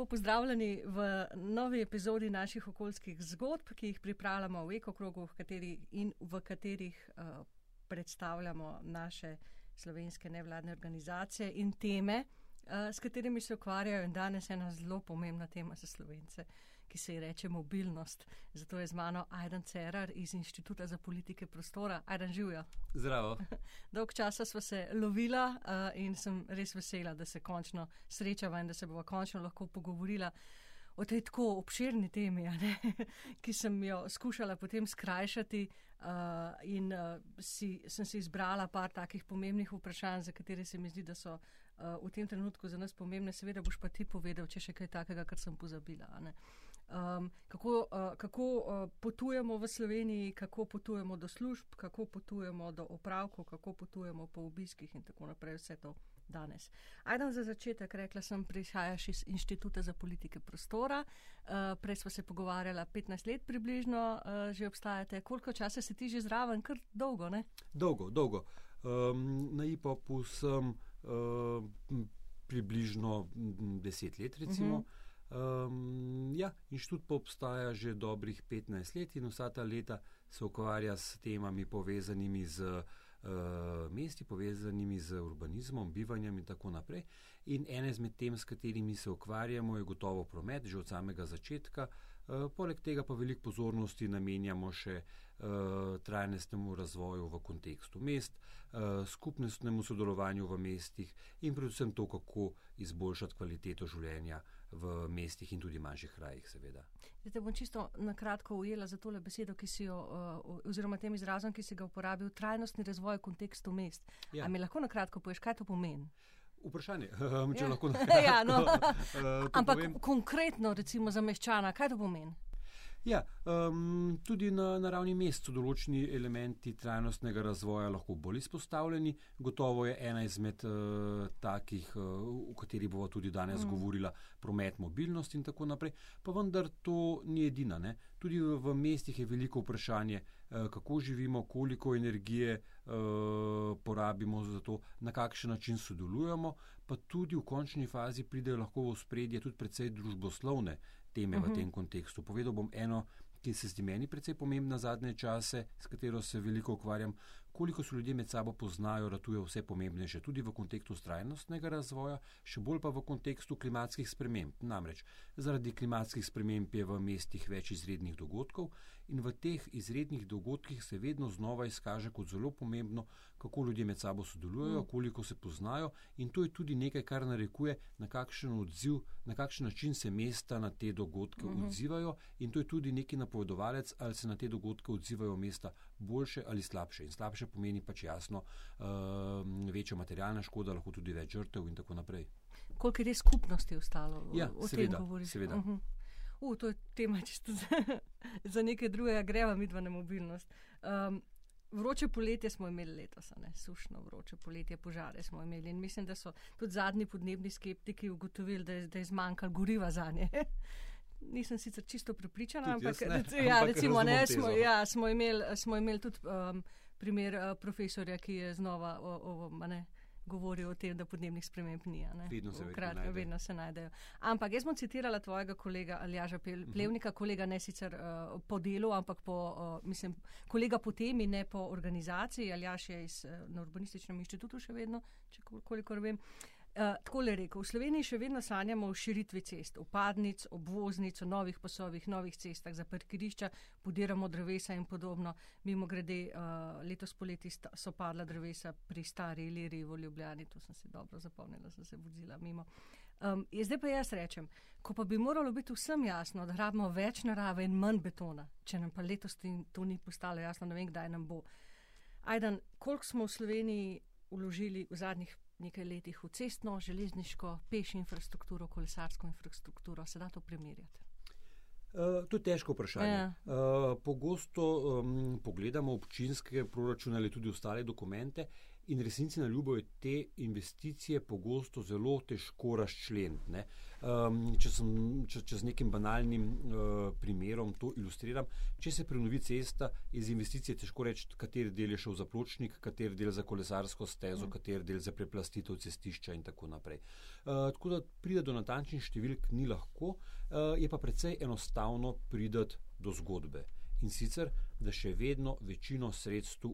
lepo pozdravljeni v novi epizodi naših okoljskih zgodb, ki jih pripravljamo v ekokrogu v kateri in v katerih uh, predstavljamo naše slovenske nevladne organizacije in teme, uh, s katerimi se ukvarjajo. In danes je ena zelo pomembna tema za slovence, ki se ji reče mobilnost. Zato je z mano Ajdan Cerar iz Inštituta za politike prostora. Ajdan živijo. Zdravo. Dolg časa smo se lovila uh, in sem res vesela, da se končno srečava in da se bova končno lahko pogovorila o tej tako obširni temi, ne, ki sem jo skušala potem skrajšati uh, in uh, si, sem si izbrala par takih pomembnih vprašanj, za katere se mi zdi, da so uh, v tem trenutku za nas pomembne. Seveda boš pa ti povedal, če še kaj takega, kar sem pozabila. Um, kako uh, kako uh, potujemo v Sloveniji, kako potujemo do služb, kako potujemo do opravkov, kako potujemo po obiskih in tako naprej, vse to danes. Ajdan za začetek, rekla sem, prihajaš iz Inštituta za politike prostora. Uh, prej smo se pogovarjala, 15 let približno uh, že obstajate. Koliko časa si ti že zraven? Kar dolgo, ne? Dolgo, dolgo. Um, na IPOP-u sem uh, približno 10 let, recimo. Uh -huh. Um, ja, inštitut pa obstaja že dobrih 15 let in vsa ta leta se ukvarja s temami povezanimi z uh, mesti, povezanimi z urbanizmom, bivanjem in tako naprej. In ene izmed tem, s katerimi se ukvarjamo, je gotovo promet, že od samega začetka. Uh, poleg tega pa veliko pozornosti namenjamo še uh, trajnostnemu razvoju v kontekstu mest, uh, skupnostnemu sodelovanju v mestih in predvsem to, kako izboljšati kvaliteto življenja v mestih in tudi manjših krajih, seveda. Zdaj te bom čisto na kratko ujela za tole besedo, ki si jo, uh, oziroma tem izrazom, ki si ga uporabil, trajnostni razvoj v kontekstu mest. Ja. A mi lahko na kratko poveš, kaj to pomeni? Vprašanje, če ja. lahko na kratko. ja, no. Ampak povem. konkretno, recimo za meščana, kaj to pomeni? Ja, um, tudi na, na ravni mest so določeni elementi trajnostnega razvoja lahko bolj izpostavljeni. Gotovo je ena izmed uh, takih, uh, o kateri bomo tudi danes mm. govorila, promet, mobilnost in tako naprej. Pa vendar to ni edina. Ne? Tudi v, v mestih je veliko vprašanje, uh, kako živimo, koliko energije uh, porabimo za to, na kakšen način sodelujemo, pa tudi v končni fazi pridejo lahko v spredje tudi precej družboslovne teme uh -huh. v mhm. tem kontekstu. Povedal bom eno, ki se zdi meni precej pomembna zadnje čase, s katero se veliko ukvarjam, koliko se ljudje med sabo poznajo, ratuje vse pomembnejše, tudi v kontekstu trajnostnega razvoja, še bolj pa v kontekstu klimatskih sprememb. Namreč zaradi klimatskih sprememb je v mestih več izrednih dogodkov in v teh izrednih dogodkih se vedno znova izkaže kot zelo pomembno, kako ljudje med sabo sodelujejo, mm. koliko se poznajo in to je tudi nekaj, kar narekuje, na kakšen odziv, na kakšen način se mesta na te dogodke mm -hmm. odzivajo in to je tudi neki napovedovalec, ali se na te dogodke odzivajo mesta boljše ali slabše. In slabše pomeni pač jasno uh, večja materialna škoda, lahko tudi več žrtev in tako naprej. Koliko je res skupnosti ostalo? Ja, o seveda, tem govoriš? Seveda. Uh -huh. Uh, to je tema čisto za, za nekaj drugega, greva midva na mobilnost. Um, vroče poletje smo imeli letos, ne? sušno vroče poletje, požare smo imeli in mislim, da so tudi zadnji podnebni skeptiki ugotovili, da je, da je zmanjkalo goriva za nje. Nisem sicer čisto prepričana, ampak, ne, ja, ampak recimo, ne, smo, ja, smo, imeli, smo imeli tudi um, primer uh, profesorja, ki je znova o, o, ne, govoril o tem, da podnebnih sprememb ni. Vedno se, Kratko, vedno se najdejo. Ampak jaz bom citirala tvojega kolega Aljaža mhm. Plevnika, uh -huh. kolega ne sicer uh, po delu, ampak po, uh, mislim, kolega po temi, ne po organizaciji. Aljaš je iz, uh, na urbanističnem inštitutu še vedno, če kolikor vem. Uh, Uh, Tako le rekel, v Sloveniji še vedno sanjamo o širitvi cest, upadnic, obvoznic, o novih pasovih, novih cestah za parkirišča, podiramo drevesa in podobno. Mimo grede, uh, letos poleti so padla drevesa pri stari Iliri v Ljubljani, to sem se dobro zapomnila, sem se vozila mimo. Um, zdaj pa jaz rečem, ko pa bi moralo biti vsem jasno, da rabimo več narave in manj betona, če nam pa letos to ni postalo jasno, ne vem, kdaj nam bo. Ajdan, koliko smo v Sloveniji uložili v zadnjih nekaj letih v cestno, železniško, peš infrastrukturo, kolesarsko infrastrukturo. Se da to primerjati? Uh, to je težko vprašanje. Ja. Uh, pogosto um, pogledamo občinske proračune ali tudi ostale dokumente in resnici na ljubo je te investicije pogosto zelo težko razčleniti. Um, če, če, če z nekim banalnim uh, primerom to ilustriram, če se prenovi cesta, iz investicije težko reči, kateri del je šel za pločnik, kateri del za kolesarsko stezo, mm. kateri del za preplastitev cestišča in tako naprej. Uh, tako da pride do natančnih številk ni lahko, uh, je pa precej enostavno prideti do zgodbe. In sicer, da še vedno večino sredstev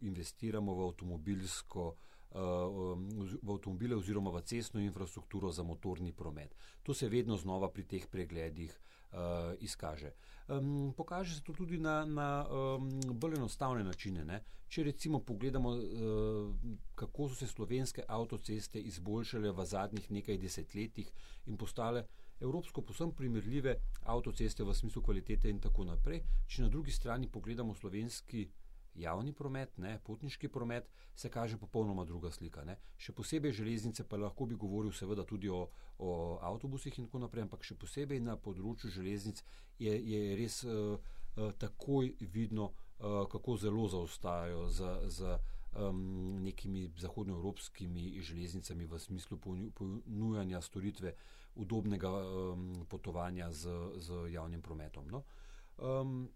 investiramo v avtomobilsko uh, v avtomobile oziroma v cestno infrastrukturo za motorni promet. To se vedno znova pri teh pregledih uh, izkaže. Um, pokaže se to tudi na, na um, bolj enostavne načine. Ne? Če recimo pogledamo, uh, kako so se slovenske avtoceste izboljšale v zadnjih nekaj desetletjih in postale evropsko posebno primerljive avtoceste v smislu kvalitete in tako naprej. Če na drugi strani pogledamo slovenski javni promet, ne, potniški promet, se kaže popolnoma druga slika. Ne. Še posebej železnice, pa lahko bi govoril seveda tudi o, o avtobusih in tako naprej, ampak še posebej na področju železnic je, je res uh, uh, takoj vidno, uh, kako zelo zaostajajo za. za Um, nekimi zahodnoevropskimi železnicami v smislu ponujanja storitve uh, udobnega um, potovanja z, z javnim prometom. No? Um,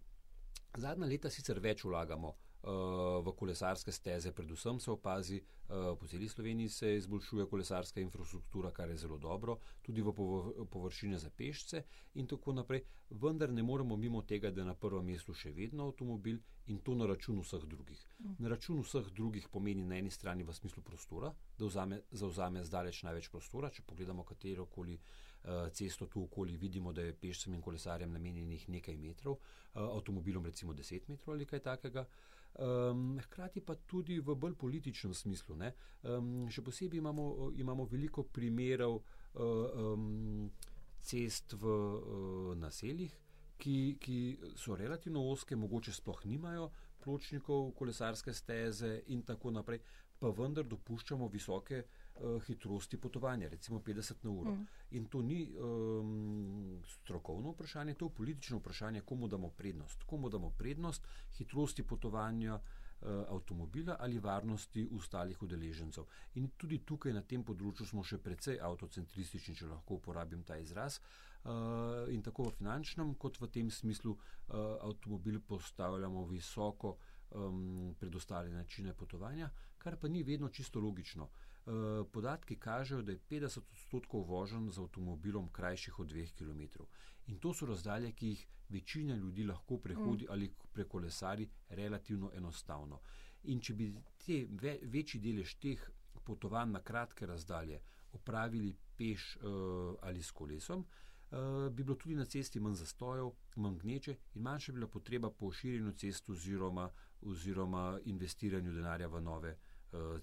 zadnja leta sicer več vlagamo uh, v kolesarske steze, predvsem se opazi, uh, po celi Sloveniji se izboljšuje kolesarska infrastruktura, kar je zelo dobro, tudi v površine za pešce in tako naprej, vendar ne moremo mimo tega, da je na prvem mestu še vedno avtomobil in to na račun vseh drugih. Mm. Na račun vseh drugih pomeni na eni strani v smislu prostora, da vzame, zauzame zdaleč največ prostora. Če pogledamo katero koli uh, cesto tu okoli, vidimo, da je pešcem in kolesarjem namenjenih nekaj metrov, uh, avtomobilom recimo 10 metrov ali kaj takega. Um, hkrati pa tudi v bolj političnem smislu. Um, še posebej imamo, imamo veliko primerov um, cest v uh, naseljih, ki, ki so relativno oske, mogoče sploh nimajo pločnikov, kolesarske steze in tako naprej, pa vendar dopuščamo visoke uh, hitrosti potovanja, recimo 50 na uro. Mm. In to ni um, strokovno vprašanje, to je politično vprašanje, komu damo prednost. Komu damo prednost hitrosti potovanja uh, avtomobila ali varnosti ostalih udeležencev. In tudi tukaj na tem področju smo še precej avtocentristični, če lahko uporabim ta izraz. Uh, uh, in tako v finančnem, kot v tem smislu uh, avtomobil postavljamo visoko um, pred ostale načine potovanja, kar pa ni vedno čisto logično. Uh, podatki kažejo, da je 50 odstotkov vožen z avtomobilom krajših od 2 km. In to so razdalje, ki jih večina ljudi lahko prehodi mm. ali prekolesari relativno enostavno. In če bi te ve, večji delež teh potovanj na kratke razdalje opravili peš uh, ali s kolesom, uh, Eh, bi bilo tudi na cesti manj zastojev, manj gneče in manjša bi bila potreba po širjenju cest oziroma, oziroma investiranju denarja v nove uh,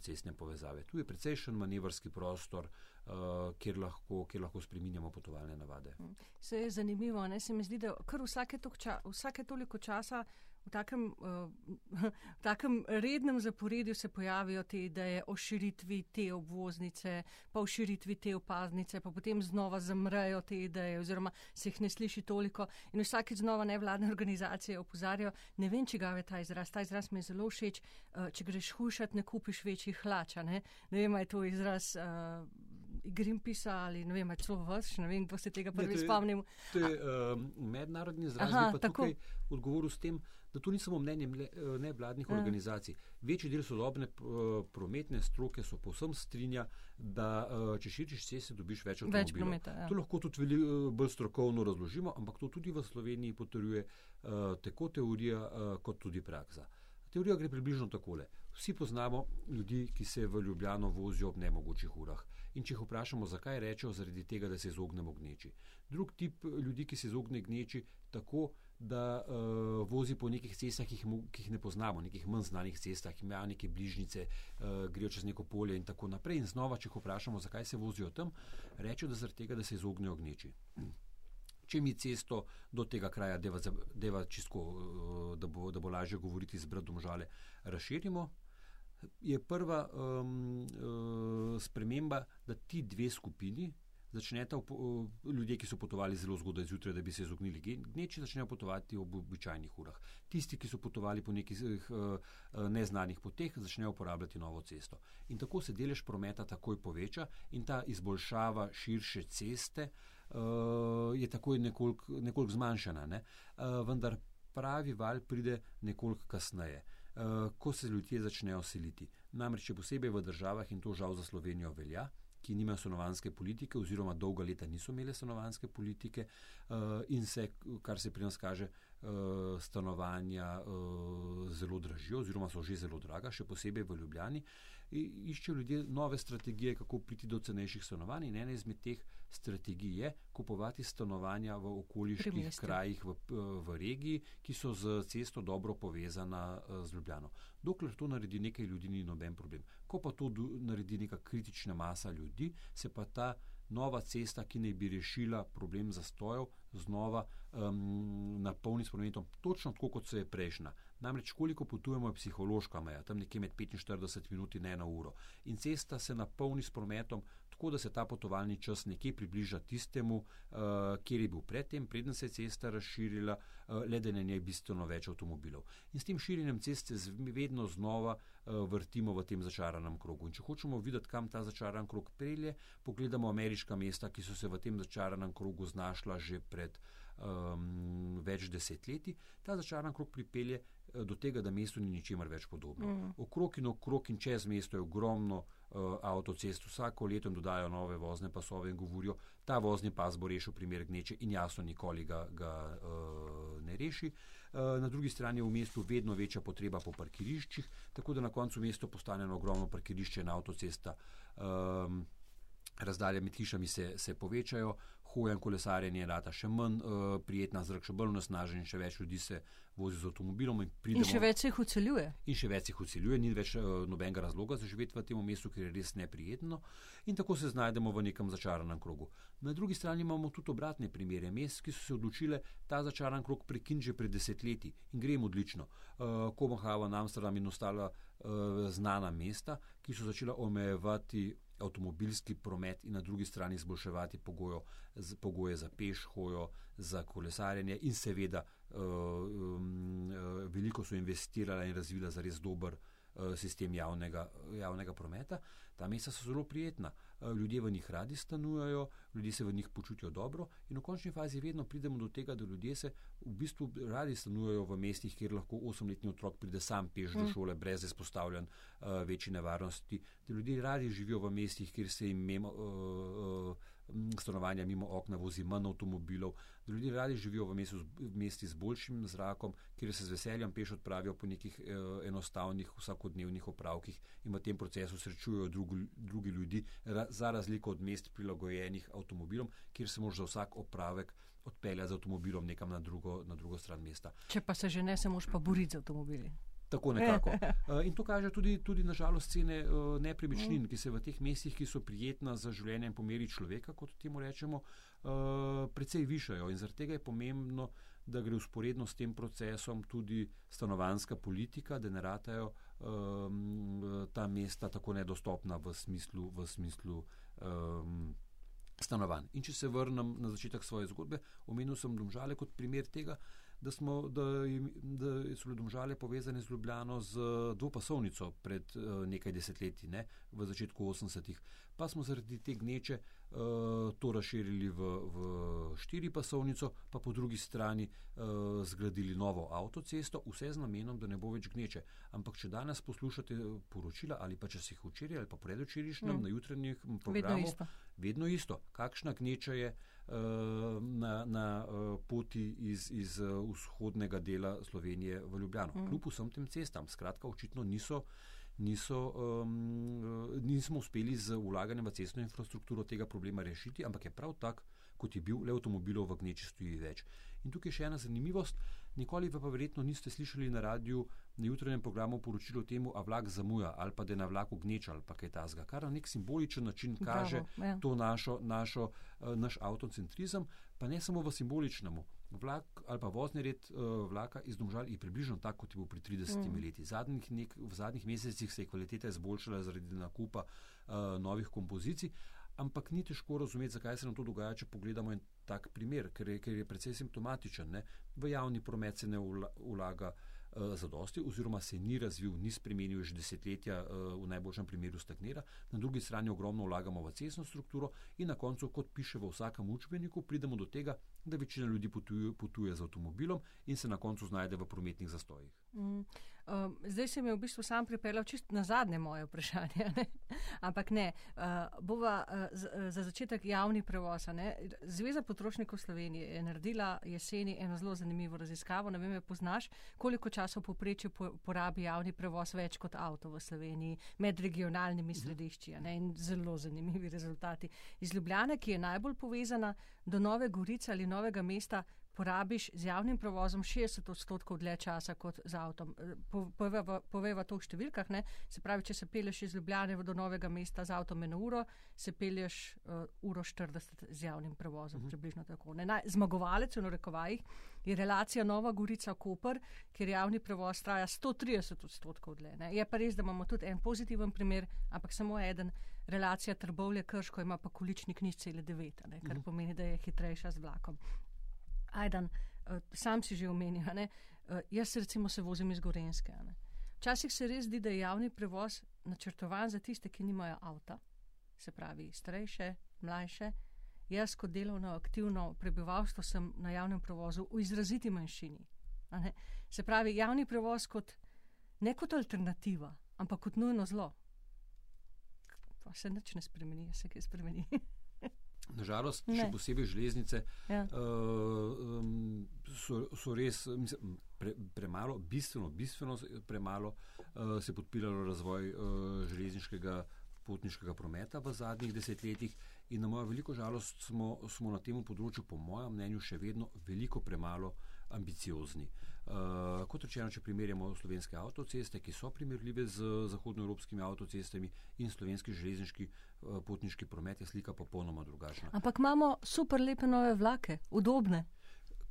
cestne povezave. Tu je precejšen manevrski prostor, uh, kjer, lahko, kjer lahko spreminjamo potovalne navade. Se je zanimivo, ne? se mi zdi, da kar vsake, ča, vsake toliko časa v takem, uh, v takem rednem zaporedju se pojavijo te ideje o širitvi te obvoznice, pa o širitvi te opaznice, pa potem znova zamrejo te ideje oziroma se jih ne sliši toliko in vsakeč znova nevladne organizacije opozarjajo, ne vem, če ga je ta izraz, ta izraz mi je zelo všeč, uh, če greš hušat, ne kupiš večjih hlača, ne, ne vem, je to izraz. Uh, Greenpeace ali ne vem, celo vas, ne vem, kdo se tega prvi spomnim. To je uh, mednarodni izraz, ki pa tako. tukaj odgovoril s tem, da to ni samo mnenje eh, nevladnih ja. organizacij. Večji del sodobne eh, prometne stroke so povsem strinja, da eh, če širiš ceste, dobiš več avtomobilov. Več prometa, ja. To lahko tudi veli, bolj strokovno razložimo, ampak to tudi v Sloveniji potrjuje tako teorija kot tudi praksa. Teorija gre približno takole. Vsi poznamo ljudi, ki se v Ljubljano vozijo ob nemogočih urah. In če jih vprašamo, zakaj rečejo, zaradi tega, da se izognemo gneči. Drug tip ljudi, ki se izogne gneči, tako da uh, vozi po nekih cestah, ki jih, ki jih ne poznamo, nekih manj znanih cestah, imajo neke bližnjice, uh, grejo čez neko polje in tako naprej. In znova, če jih vprašamo, zakaj se vozijo tam, rečejo, da zaradi tega, da se izognejo gneči. Če mi cesto do tega kraja, deva, deva čisto, uh, da, bo, da bo lažje govoriti z brdom žale, razširimo, je prva um, uh, sprememba, da ti dve skupini, začneta ljudje, ki so potovali zelo zgodaj zjutraj, da bi se izognili gneči, začnejo potovati ob običajnih urah. Tisti, ki so potovali po nekih neznanih poteh, začnejo uporabljati novo cesto. In tako se delež prometa takoj poveča in ta izboljšava širše ceste je takoj nekoliko nekolik zmanjšana. Ne? Vendar pravi val pride nekoliko kasneje. Ko se ljudje začnejo seliti. Namreč, posebej v državah, in to žal za Slovenijo velja, ki nimajo stanovanske politike, oziroma dolga leta niso imele stanovanske politike, in se, kar se pri nas kaže, stanovanja zelo dražijo, oziroma so že zelo draga, še posebej v Ljubljani. Iščejo ljudje nove strategije, kako priti do cenejših stanovanj, in ena izmed teh strategij je kupovati stanovanja v okoliških krajih v, v regiji, ki so z cesto dobro povezana z Ljubljano. Dokler to naredi nekaj ljudi, ni noben problem. Ko pa to naredi neka kritična masa ljudi, se pa ta nova cesta, ki naj bi rešila problem zastojev, znova um, napolni s prometom, točno tako, kot se je prejšnja. Namreč, koliko potujemo, je psihološka meja, tam nekje med 45 minut in eno uro. In cesta se napolni s prometom, tako da se ta potovalni čas nekje približa tistemu, uh, kjer je bil predtem, preden se je cesta razširila, uh, le da je na njej bistveno več avtomobilov. In s tem širjenjem ceste vedno znova uh, vrtimo v tem začaranem krogu. In če hočemo videti, kam ta začaran krog pelje, pogledamo ameriška mesta, ki so se v tem začaranem krogu znašla že pred um, več desetletji. Ta začaran krog pripelje do tega, da mestu ni ničemer več podobno. Mm. Okrog in okrog in čez mesto je ogromno uh, avtocest, vsako leto jim dodajo nove vozne pasove in govorijo, ta vozni pas bo rešil primer gneče in jasno nikoli ga, ga uh, ne reši. Uh, na drugi strani je v mestu vedno večja potreba po parkiriščih, tako da na koncu mesto postane ogromno parkirišče in avtocesta. Um, Razdalje med hišami se, se povečajo, hoja in kolesarjenje je rata še manj uh, prijetna, zrak še bolj nasnažen, še več ljudi se vozi z avtomobilom. In, in še več jih uceljuje. In še več jih uceljuje, ni več uh, nobenega razloga za živeti v tem mestu, ker je res neprijetno. In tako se znajdemo v nekem začaranem krogu. Na drugi strani imamo tudi obratne primere mest, ki so se odločile ta začaran krog prekiniti že pred desetletji in gremo odlično. Uh, Kopenhagen, Amsterdam in ostala uh, znana mesta, ki so začela omejevati avtomobilski promet in na drugi strani izboljševati pogojo, z, pogoje za peš hojo, za kolesarjenje in seveda uh, um, uh, veliko so investirala in razvila za res dober uh, sistem javnega, javnega prometa. Ta mesta so zelo prijetna, uh, ljudje v njih radi stanujajo, ljudje se v njih počutijo dobro in v končni fazi vedno pridemo do tega, da ljudje se v bistvu radi stanujajo v mestih, kjer lahko osemletni otrok pride sam peš do mm. šole, brez izpostavljen uh, večji nevarnosti. Da ljudje radi živijo v mestih, kjer se jim memo, uh, uh, stanovanja mimo okna vozi manj avtomobilov, da ljudje radi živijo v, mestu, v mesti z boljšim zrakom, kjer se z veseljem peš odpravijo po nekih uh, enostavnih vsakodnevnih opravkih in v tem procesu srečujejo drugi, drugi ljudi, ra, za razliko od mest prilagojenih avtomobilom, kjer se moraš za vsak opravek odpeljati z avtomobilom nekam na drugo, na drugo stran mesta. Če pa se že ne, se moraš pa boriti z avtomobili. Tako nekako. Uh, in to kaže tudi, tudi nažalost, cene uh, nepremičnin, ki se v teh mestih, ki so prijetna za življenje in pomeri človeka, kot temu rečemo, uh, precej višajo. In zaradi tega je pomembno, da gre usporedno s tem procesom tudi stanovanska politika, da ne ratajo um, ta mesta tako nedostopna v smislu. V smislu um, Stanovanj. In če se vrnem na začetek svoje zgodbe, omenil sem Domžale kot primer tega, da, smo, da, da so bile domžale povezane z Ljubljano z dvopasovnico pred uh, nekaj desetletji, ne, v začetku 80-ih. Pa smo zaradi te gneče uh, to razširili v, v štiri pasovnico, pa po drugi strani uh, zgradili novo avtocesto, vse z namenom, da ne bo več gneče. Ampak če danes poslušate poročila ali pa če si jih včeraj ali pa predvčerajšnjem mm. na jutranjih programih, vedno isto. Vedno isto. Kakšna gneča je? Eh, na, na eh, poti iz, iz eh, vzhodnega dela Slovenije v Ljubljano. Mm. Kljub vsem tem cestam, skratka, očitno niso, niso, um, nismo uspeli z ulaganjem v cestno infrastrukturo tega problema rešiti, ampak je prav tak, kot je bil, le avtomobilov v gneči stoji več. In tukaj je še ena zanimivost. Nikoli pa verjetno niste slišali na radiju na jutranjem programu poročilo o tem, a vlak zamuja ali pa da je na vlaku gneča ali pa kaj tasga, kar na nek simboličen način kaže Bravo, ja. to našo, našo, uh, naš avtocentrizem, pa ne samo v simboličnemu. Vlak ali pa vozni red uh, vlaka iz Domžal je približno tako, kot je bil pri 30 mm. leti. Zadnjih nek, v zadnjih mesecih se je kvaliteta izboljšala zaradi nakupa uh, novih kompozicij, ampak ni težko razumeti, zakaj se nam to dogaja, če pogledamo en tak primer, ker je, ker je precej simptomatičen. Ne? V javni promet se ne vlaga uh, zadosti, oziroma se ni razvil, ni spremenil že desetletja, uh, v najboljšem primeru stagnira, na drugi strani ogromno vlagamo v cestno strukturo in na koncu, kot piše v vsakem učbeniku, pridemo do tega, da večina ljudi potuje, potuje z avtomobilom in se na koncu znajde v prometnih zastojih. Mm. Um, zdaj se mi je v bistvu sam pripeljal čist na zadnje moje vprašanje. Ne? Ampak ne, uh, bova uh, z, uh, za začetek javni prevoz. Ne? Zveza potrošnikov Slovenije je naredila jeseni eno zelo zanimivo raziskavo. Ne vem, poznaš, koliko časa v poprečju po, porabi javni prevoz več kot avto v Sloveniji med regionalnimi mhm. središči. Ne? In zelo zanimivi rezultati. Iz Ljubljane, ki je najbolj povezana do Nove Gorice ali Novega mesta, porabiš z javnim prevozom 60 odstotkov dlje časa kot z avtom. Eh, poveva to v številkah. Ne? Se pravi, če se peleš iz Ljubljane do novega mesta z avtom eno uro, se peleš uh, uro 40 z javnim prevozom. Uh mhm. -huh. Približno tako. Ne? Zmagovalec v narekovajih je relacija Nova Gorica-Koper, kjer javni prevoz traja 130 odstotkov dlje. Ne? Je pa res, da imamo tudi en pozitiven primer, ampak samo eden. Relacija Trbovlje-Krško ima pa količnik nič cele devet, kar uh mhm. -huh. pomeni, da je hitrejša z vlakom. Ajdan, uh, sam si že omenil, uh, jaz se recimo se vozim iz Gorenske. Včasih se res zdi, da je javni prevoz načrtovan za tiste, ki nimajo avta, se pravi starejše, mlajše. Jaz kot delovno aktivno prebivalstvo sem na javnem prevozu v izraziti manjšini. Se pravi, javni prevoz kot ne kot alternativa, ampak kot nujno zlo. Pa se nič ne spremeni, se kaj spremeni. Nažalost, še posebej železnice ja. uh, um, so, so res mislim, pre, premalo, bistveno, bistveno premalo uh, se podpiralo razvoj uh, železniškega potniškega prometa v zadnjih desetletjih in na mojo veliko žalost smo, smo na tem področju, po mojem mnenju, še vedno veliko premalo ambiciozni. Uh, kot rečeno, če primerjamo slovenske avtoceste, ki so primerljive z zahodnoevropskimi avtocestami in slovenski železniški uh, potniški promet, je slika popolnoma drugačna. Ampak imamo super lepe nove vlake, udobne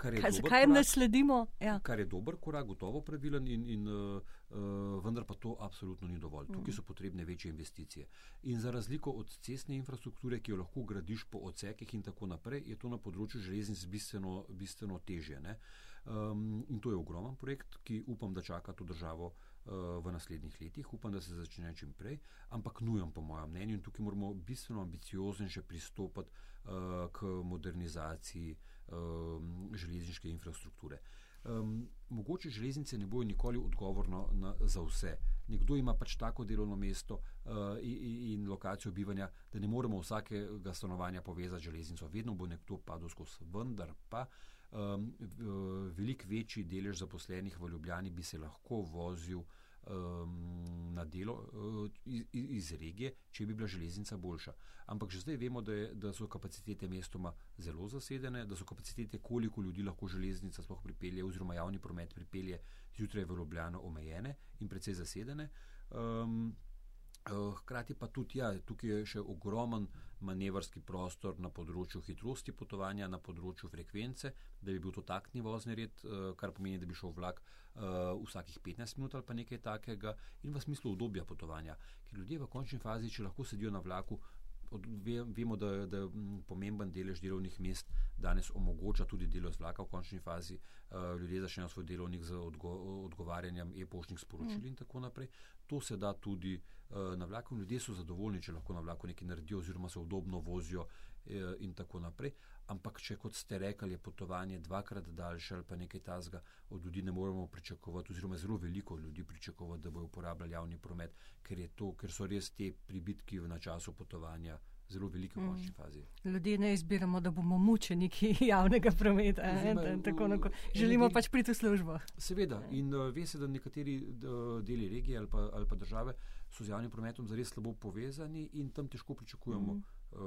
kar je kaj, zakaj ne sledimo. Ja. Kar je dober korak, gotovo pravilen, in, in, uh, uh, vendar pa to absolutno ni dovolj. Mm. Tukaj so potrebne večje investicije. In za razliko od cestne infrastrukture, ki jo lahko gradiš po odsekih in tako naprej, je to na področju železnic bistveno, bistveno težje. Um, in to je ogromen projekt, ki upam, da čaka to državo. Uh, v naslednjih letih, upam, da se začne čim prej, ampak nujem, po mojem mnenju, in tukaj moramo bistveno ambicioznejše pristopiti uh, k modernizaciji uh, železniške infrastrukture. Um, mogoče železnice ne bojo nikoli odgovorno na, za vse. Nekdo ima pač tako delovno mesto uh, in, in lokacijo bivanja, da ne moremo vsakega stanovanja povezati z železnico. Vedno bo nekdo padel skozi. Vendar pa um, veliko večji delež zaposlenih v Ljubljani bi se lahko vozil um, na delo uh, iz, iz regije, če bi bila železnica boljša. Ampak že zdaj vemo, da, je, da so kapacitete mestoma zelo zasedene, da so kapacitete, koliko ljudi lahko železnica sploh pripelje, oziroma javni promet pripelje zjutraj v Ljubljano, omejene in precej zasedene. Um, Hkrati pa tudi, ja, tukaj je še ogromen manevrski prostor na področju hitrosti potovanja, na področju frekvence, da bi bil to takni vozni red, kar pomeni, da bi šel vlak uh, vsakih 15 minut ali pa nekaj takega, in v smislu obdobja potovanja. Ker ljudje v končni fazi, če lahko sedijo na vlaku, od, ve, vemo, da je pomemben delež delovnih mest danes omogoča tudi delo z vlaka v končni fazi. Uh, ljudje začnejo svoj delovnik z odgo, odgovarjanjem e-poštnih sporočil mm. in tako naprej. To se da tudi na vlaku. Ljudje so zadovoljni, če lahko na vlaku nekaj naredijo oziroma se udobno vozijo uh, in tako naprej ampak če kot ste rekli, je potovanje dvakrat daljše ali pa nekaj tasga, od ljudi ne moremo pričakovati, oziroma zelo veliko ljudi pričakovati, da bodo uporabljali javni promet, ker, to, ker so res te pribitki na času potovanja. Zelo velike v končni mm. fazi. Ljudje ne izbiramo, da bomo mučeniki javnega prometa. Želimo pač priti v službo. Seveda. In uh, ve se, da nekateri uh, deli regije ali pa, ali pa države so z javnim prometom zares slabo povezani in tam težko pričakujemo mm uh,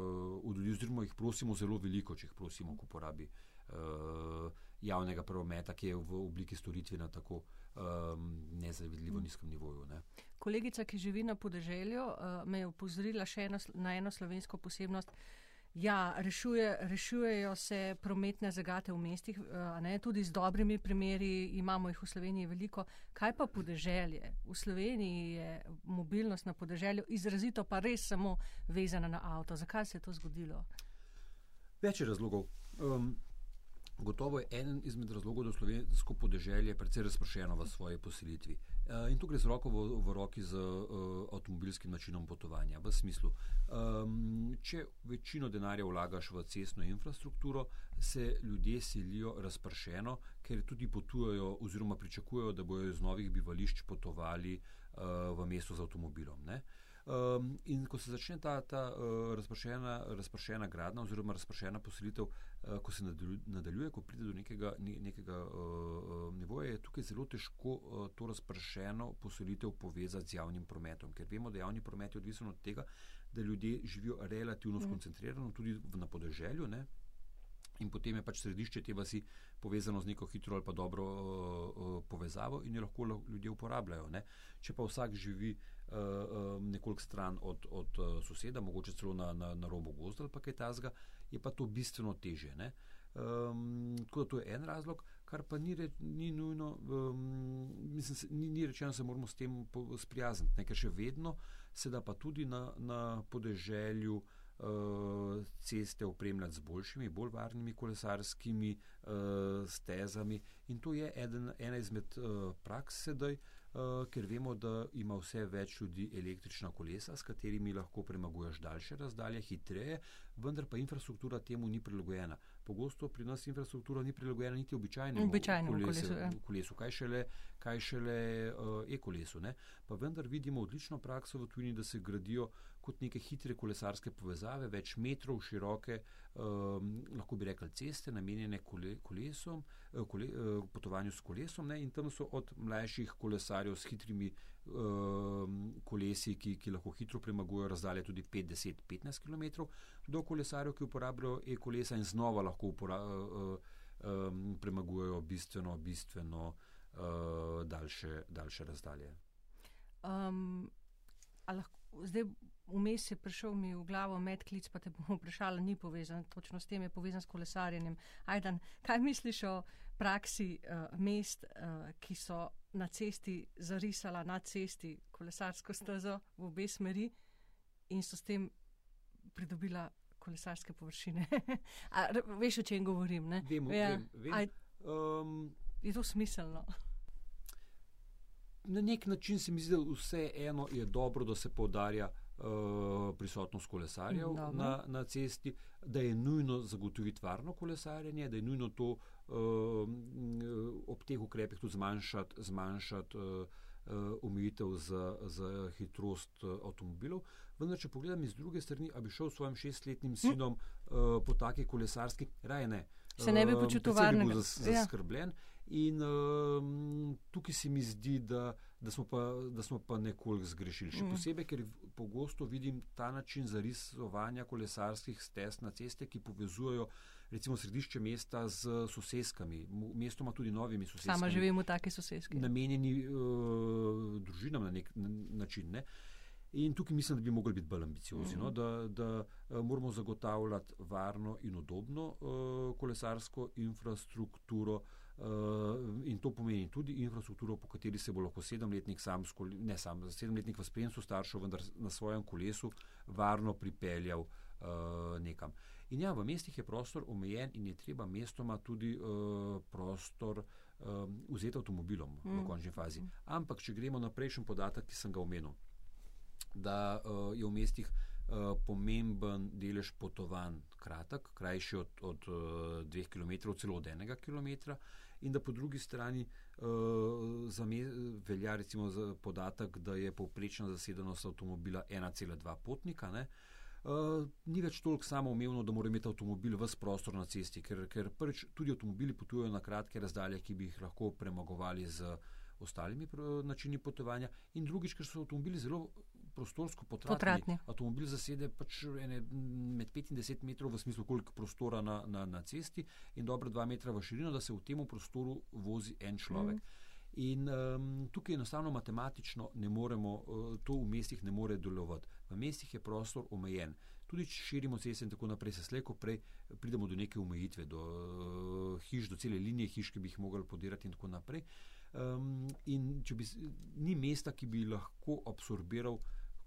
od ljudi, oziroma jih prosimo zelo veliko, če jih prosimo, ko uporabi uh, javnega prometa, ki je v obliki storitve na tako um, nezavidljivo nizkem nivoju. Ne. Kolegica, ki živi na podeželju, uh, me je upozorila še eno, na eno slovensko posebnost. Ja, rešuje, rešujejo se prometne zagate v mestih, eh, ne, tudi z dobrimi primeri, imamo jih v Sloveniji veliko. Kaj pa podeželje? V Sloveniji je mobilnost na podeželju izrazito pa res samo vezana na avto. Zakaj se je to zgodilo? Več je razlogov. Um, Gotovo je eden izmed razlogov, da slovensko podeželje je precej razpršeno v svoji poselitvi. Uh, in tu gre z roko v, v roki z uh, avtomobilskim načinom potovanja. V smislu, um, če večino denarja vlagaš v cestno infrastrukturo, se ljudje selijo razpršeno, ker tudi potujejo oziroma pričakujejo, da bodo iz novih bivališč potovali uh, v mesto z avtomobilom. Ne? Um, in ko se začne ta, ta uh, razpršena, razpršena gradnja oziroma razpršena poselitev, uh, ko se nadaljuje, ko pride do nekega, ne, nekega uh, nivoja, je tukaj zelo težko uh, to razpršeno poselitev povezati z javnim prometom, ker vemo, da javni promet je odvisen od tega, da ljudje živijo relativno mm. skoncentrirano, tudi na podeželju. Ne? In potem je pač središče te vasi povezano z neko hitro ali pa dobro uh, povezavo in jo lahko ljudje uporabljajo. Ne? Če pa vsak živi uh, uh, nekoliko stran od, od uh, soseda, mogoče celo na, na, na robu gozda ali pa kaj tasga, je pa to bistveno teže. Um, tako da to je en razlog, kar pa ni, re, ni nujno, um, mislim, ni, ni rečeno, da se moramo s tem sprijazniti, ker še vedno se da pa tudi na, na podeželju uh, ceste opremljati z boljšimi, bolj varnimi kolesarskimi uh, stezami in to je eden, ena izmed uh, praks sedaj. Eh, ker vemo, da ima vse več ljudi električna kolesa, s katerimi lahko premaguješ daljše razdalje, hitreje, vendar pa infrastruktura temu ni prilagojena. Pogosto pri nas infrastruktura ni prilagojena niti običajnemu kolesu, kolesu, ja. kolesu, kaj šele, kaj šele uh, e-kolesu. Ne? Pa vendar vidimo odlično prakso v tujini, da se gradijo kot neke hitre kolesarske povezave, več metrov široke, um, lahko bi rekli ceste, namenjene kole, kolesom, eh, kole, uh, potovanju s kolesom. Ne? In tam so od mlajših kolesarjev s hitrimi um, kolesi, ki, ki lahko hitro premagujejo razdalje tudi 5, 10, 15 km, do kolesarjev, ki uporabljajo e-kolesa in znova lahko upora, uh, um, premagujejo bistveno, bistveno uh, daljše, daljše razdalje. Um, lahko, zdaj, vmes je prišel mi v glavo medklic, pa te bom vprašala, ni povezan, točno s tem je povezan s kolesarjenjem. Ajdan, kaj misliš o praksi uh, mest, uh, ki so na cesti zarisala na cesti kolesarsko stezo v obe smeri in so s tem pridobila kolesarske površine? A, veš, o čem govorim? Vemo, ja. vem, vem. Aj, um, je to smiselno? Na nek način se mi zdi, da vse eno je dobro, da se podarja prisotnost kolesarjev na, na cesti, da je nujno zagotoviti varno kolesarjenje, da je nujno to uh, ob teh ukrepih tudi zmanjšati, zmanjšati uh, omejitev za, za hitrost avtomobilov. Vendar, če pogledam iz druge strani, bi šel s svojim šestletnim sinom uh, po taki kolesarski, raje ne. Se ne bi počutil varnega. Ja. Zaskrbljen. Ja. In um, tukaj se mi zdi, da, da, smo pa, da smo pa nekoliko zgrešili. Še mm. posebej, ker pogosto vidim ta način zarisovanja kolesarskih stez na ceste, ki povezujejo recimo središče mesta z soseskami, mestoma tudi novimi soseskami. Sama živim v taki soseski. Namenjeni uh, družinam na nek način. Ne? In tukaj mislim, da bi mogli biti bolj ambiciozni, mm. no? da, da uh, moramo zagotavljati varno in udobno uh, kolesarsko infrastrukturo. Uh, in to pomeni tudi infrastrukturo, po kateri se bo lahko sedemletnik, sam, ne sam, sedemletnik v spremstvu staršev, vendar na svojem kolesu varno pripeljal uh, nekam. In ja, v mestih je prostor omejen in je treba mestoma tudi uh, prostor um, vzeti avtomobilom mm. v končni fazi. Mm. Ampak, če gremo na prejšnji podatek, ki sem ga omenil, da uh, je v mestih uh, pomemben delež potovanj kratek, krajši od, od uh, dveh km, celo od enega km in da po drugi strani uh, velja recimo za podatek, da je povprečna zasedenost avtomobila 1,2 potnika. Ne? Uh, ni več toliko samoumevno, da mora imeti avtomobil v prostor na cesti, ker, ker prvič tudi avtomobili potujejo na kratke razdalje, ki bi jih lahko premagovali z ostalimi načini potovanja, in drugič, ker so avtomobili zelo prostorsko potratni. potratni. Avtomobil zasede pač ene, med 5 in 10 metrov v smislu, koliko prostora na, na, na cesti in dobro 2 metra v širino, da se v tem prostoru vozi en človek. Mm. In um, tukaj enostavno matematično ne moremo, uh, to v mestih ne more delovati. V mestih je prostor omejen. Tudi če širimo ceste in tako naprej, se slejko prej pridemo do neke omejitve, do uh, hiš, do cele linije hiš, ki bi jih mogli podirati in tako naprej. Um, in če bi, ni mesta, ki bi lahko absorbiral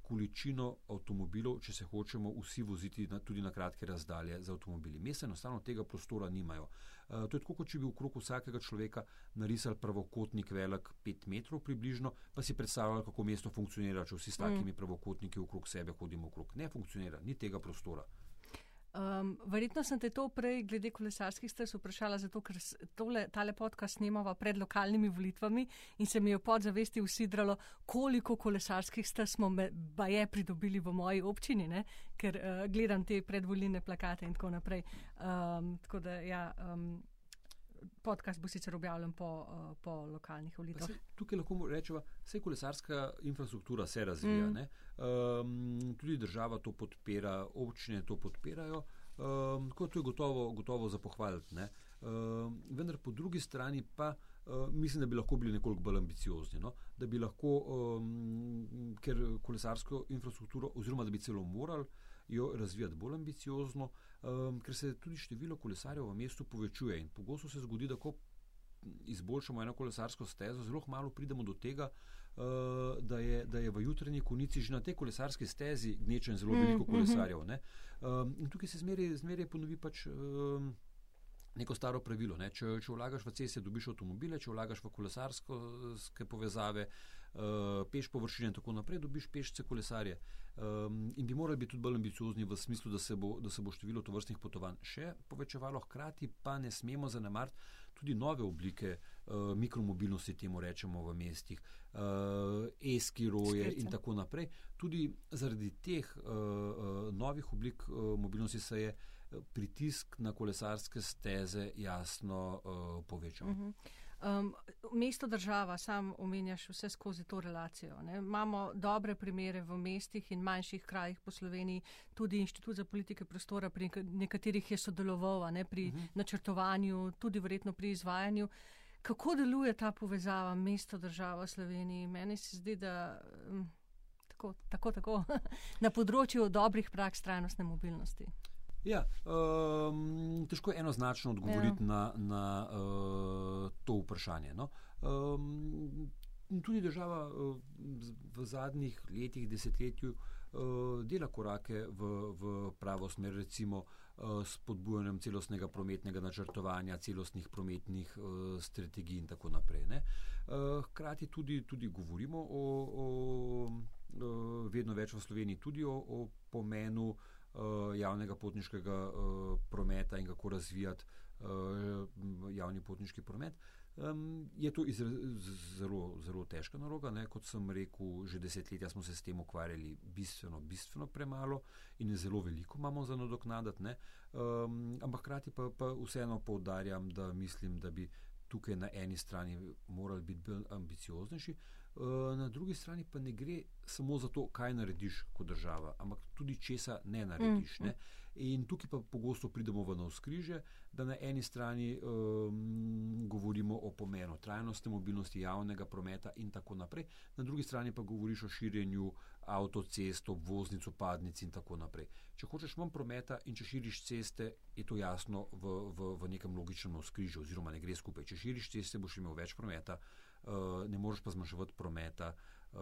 količino avtomobilov, če se hočemo vsi voziti na, tudi na kratke razdalje z avtomobili. Mesta enostavno tega prostora nimajo. Uh, to je tako, kot če bi v krogu vsakega človeka narisali pravokotnik velik 5 metrov približno, pa si predstavljali, kako mesto funkcionira, če vsi s takimi mm. pravokotniki okrog sebe hodimo okrog. Ne funkcionira, ni tega prostora. Um, verjetno sem te to prej, glede kolesarskih stez, vprašala, zato ker tole, tale podcast snemava pred lokalnimi volitvami in se mi je podzavesti usidralo, koliko kolesarskih stez smo me, je pridobili v moji občini, ne? ker uh, gledam te predvoljne plakate in tako naprej. Um, tako da, ja, um, podcast bo sicer objavljen po, uh, po lokalnih volitvah. Tukaj lahko rečemo, vse kolesarska infrastruktura se razvija. Mm. Um, tudi država to podpira, občine to podpirajo. Um, to je gotovo, gotovo za pohvaliti. Um, vendar po drugi strani pa uh, mislim, da bi lahko bili nekoliko bolj ambiciozni. No? Da bi lahko, um, ker kolesarsko infrastrukturo, oziroma da bi celo morali jo razvijati bolj ambiciozno, um, ker se tudi število kolesarjev v mestu povečuje. In pogosto se zgodi, da ko izboljšamo eno kolesarsko stezo, zelo malo pridemo do tega, uh, da, je, da je v jutranji konici že na tej kolesarski stezi gnečen zelo veliko mm, kolesarjev. Um, in tukaj se zmeraj ponovi pač. Um, Neko staro pravilo. Ne? Če, če vlagaš v ceste, dobiš avtomobile, če vlagaš v kolesarske povezave, uh, peš površine in tako naprej, dobiš pešce kolesarje. Um, in bi morali biti tudi bolj ambiciozni v smislu, da se bo, da se bo število tovrstnih potovanj še povečevalo, hkrati pa ne smemo zanemariti tudi nove oblike uh, mikromobilnosti, temu rečemo v mestih, uh, eskiroje in tako naprej. Tudi zaradi teh uh, uh, novih oblik uh, mobilnosti se je pritisk na kolesarske steze jasno uh, povečal. Uh -huh. Um, mesto država, sam omenjaš vse skozi to relacijo. Ne? Imamo dobre primere v mestih in manjših krajih po Sloveniji, tudi Inštitut za politike prostora, pri nekaterih je sodeloval ne? pri uh -huh. načrtovanju, tudi verjetno pri izvajanju. Kako deluje ta povezava mesto država v Sloveniji? Meni se zdi, da um, tako, tako, tako na področju dobrih praks trajnostne mobilnosti. Ja, um, težko je enoznačno odgovoriti ja. na, na uh, to vprašanje. No? Um, tudi država uh, v zadnjih letih, desetletju uh, dela korake v, v pravo smer, recimo uh, s podbujanjem celostnega prometnega načrtovanja, celostnih prometnih uh, strategij in tako naprej. Uh, hkrati tudi, tudi govorimo o, o, o vedno več v Sloveniji tudi o, o pomenu uh, javnega potniškega uh, prometa in kako razvijati uh, javni potniški promet. Je to zelo, zelo težka naloga. Ne? Kot sem rekel, že desetletja smo se s tem ukvarjali bistveno, bistveno premalo in zelo veliko imamo za nadoknadati. Um, ampak hkrati pa, pa vseeno poudarjam, da mislim, da bi tukaj na eni strani morali biti bolj ambicioznejši, Eh, na drugi strani pa ne gre samo za to, kaj narediš kot država, ampak tudi česa ne narediš. Mm. Ne? In tukaj pa pogosto pridemo v navskrižje, da na eni strani um, govorimo o pomenu trajnostne mobilnosti javnega prometa in tako naprej, na drugi strani pa govoriš o širjenju avtocest, obvoznic, padnic in tako naprej. Če hočeš manj prometa in če širiš ceste, je to jasno v, v, v nekem logičnem navskrižju, oziroma ne gre skupaj. Če širiš ceste, boš imel več prometa. Eh, ne moreš pa zmanjševati prometa uh,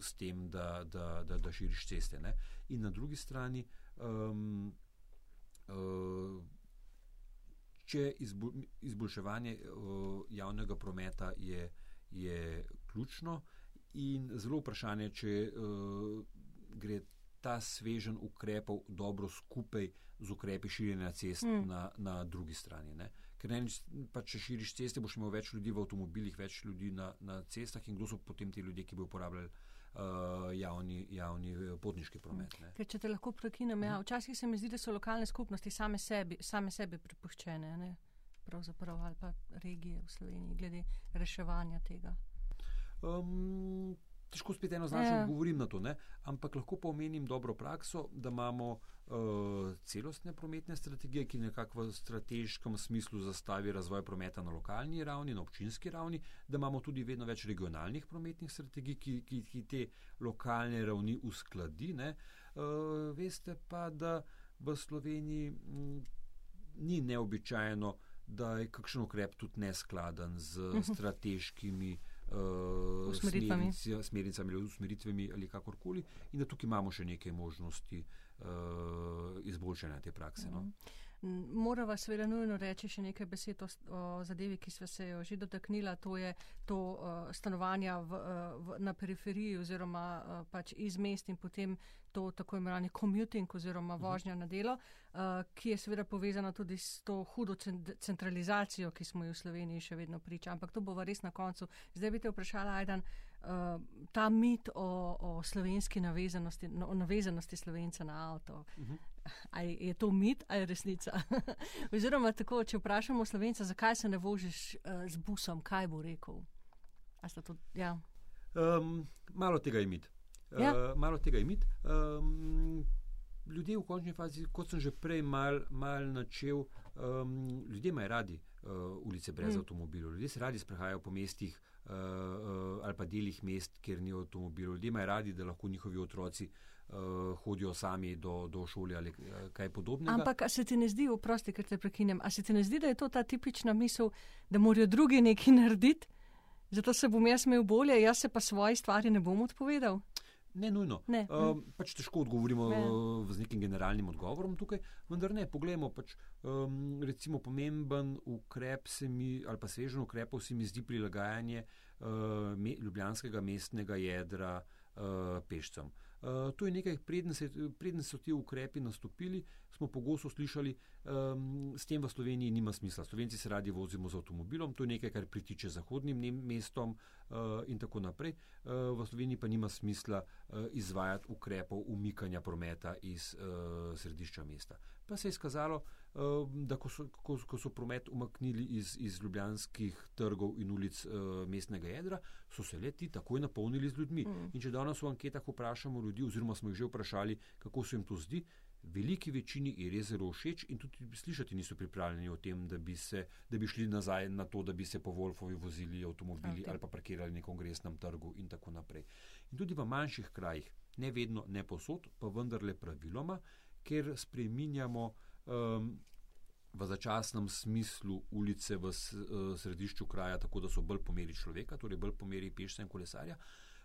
s tem, da, da, da, da širiš ceste. Ne? In na drugi strani, um, uh, če izbo, izboljševanje uh, javnega prometa je, je ključno in zelo vprašanje, če uh, gre ta svežen ukrepov dobro skupaj z ukrepi širjenja cest mm. na, na drugi strani. Ne? Ker ne, pa če širiš ceste, boš imel več ljudi v avtomobilih, več ljudi na, na cestah in kdo so potem ti ljudje, ki bodo uporabljali uh, javni, javni eh, potniški promet. Ne. Ker če te lahko prekinem, ja, včasih se mi zdi, da so lokalne skupnosti same sebi, same sebi prepuščene, ne? pravzaprav ali pa regije v Sloveniji, glede reševanja tega. Um, težko spet eno značko ja. odgovorim na to, ne? ampak lahko pa omenim dobro prakso, da imamo uh, celostne prometne strategije, ki nekako v strateškem smislu zastavi razvoj prometa na lokalni ravni, na občinski ravni, da imamo tudi vedno več regionalnih prometnih strategij, ki, ki, ki te lokalne ravni uskladi. Uh, veste pa, da v Sloveniji m, ni neobičajno, da je kakšen ukrep tudi neskladen z uh mhm. -huh. Uh, usmeritvami. smernicami ali usmeritvami ali kakorkoli, in da tukaj imamo še nekaj možnosti uh, izboljšanja te prakse. No. -huh. Morava seveda nujno reči še nekaj besed o, o zadevi, ki smo se jo že dotaknila, to je to uh, stanovanja v, v, na periferiji oziroma uh, pač iz mest in potem to tako imenovani commuting oziroma mhm. vožnja na delo, uh, ki je seveda povezana tudi s to hudo centralizacijo, ki smo jo v Sloveniji še vedno priča. Ampak to bo res na koncu. Zdaj bi te vprašala, Ajdan, uh, ta mit o, o slovenski navezanosti, no, o navezanosti slovenca na avto. Uh mhm. -huh. Ali je to mit ali resnica? Oziroma, tako, če vprašamo slovenca, zakaj se ne vožiš uh, z busom, kaj bo rekel? To, ja. um, malo tega je mit. Ja. Uh, malo tega je mit. Um, ljudje v končni fazi, kot sem že prej mal, mal načel, um, ljudje imajo radi uh, ulice brez mm. avtomobilov. Ljudje se radi sprehajajo po mestih uh, uh, ali pa delih mest, kjer ni avtomobilov. Ljudje imajo radi, da lahko njihovi otroci uh, hodijo sami do, do šole ali uh, kaj podobnega. Ampak se ti ne zdi, oprosti, ker te prekinem, a se ti ne zdi, da je to ta tipična misel, da morajo drugi nekaj narediti, zato se bom jaz imel bolje, jaz se pa svoje stvari ne bom odpovedal? Ne, nujno. Ne. Uh, pač težko odgovorimo ne. z nekim generalnim odgovorom tukaj, vendar ne. Poglejmo, pač, um, recimo pomemben ukrep mi, ali pa svežen ukrep se mi zdi prilagajanje uh, me, ljubljanskega mestnega jedra uh, pešcem. Uh, Eh, to je nekaj, preden so ti ukrepi nastopili, smo pogosto slišali, um, s tem v Sloveniji nima smisla. Slovenci se radi vozimo z avtomobilom, to je nekaj, kar pritiče zahodnim mestom uh, in tako naprej. Uh, v Sloveniji pa nima smisla uh, izvajati ukrepov umikanja prometa iz uh, središča mesta. Pa se je izkazalo, uh, da ko so, ko, ko so promet umaknili iz, iz ljubljanskih trgov in ulic uh, mestnega jedra, so se leti takoj napolnili z ljudmi. Mm. In če danes v anketah vprašamo ljudi, oziroma smo jih že vprašali, kako se jim to zdi, veliki večini je res zelo všeč in tudi slišati niso pripravljeni o tem, da bi, se, da bi šli nazaj na to, da bi se po Wolfovi vozili avtomobili okay. ali pa parkirali na kongresnem trgu in tako naprej. In tudi v manjših krajih, ne vedno, ne posod, pa vendarle praviloma, ker spreminjamo um, v začasnem smislu ulice v uh, središču kraja, tako da so bolj pomeri človeka, torej bolj pomeri pešca in kolesarja.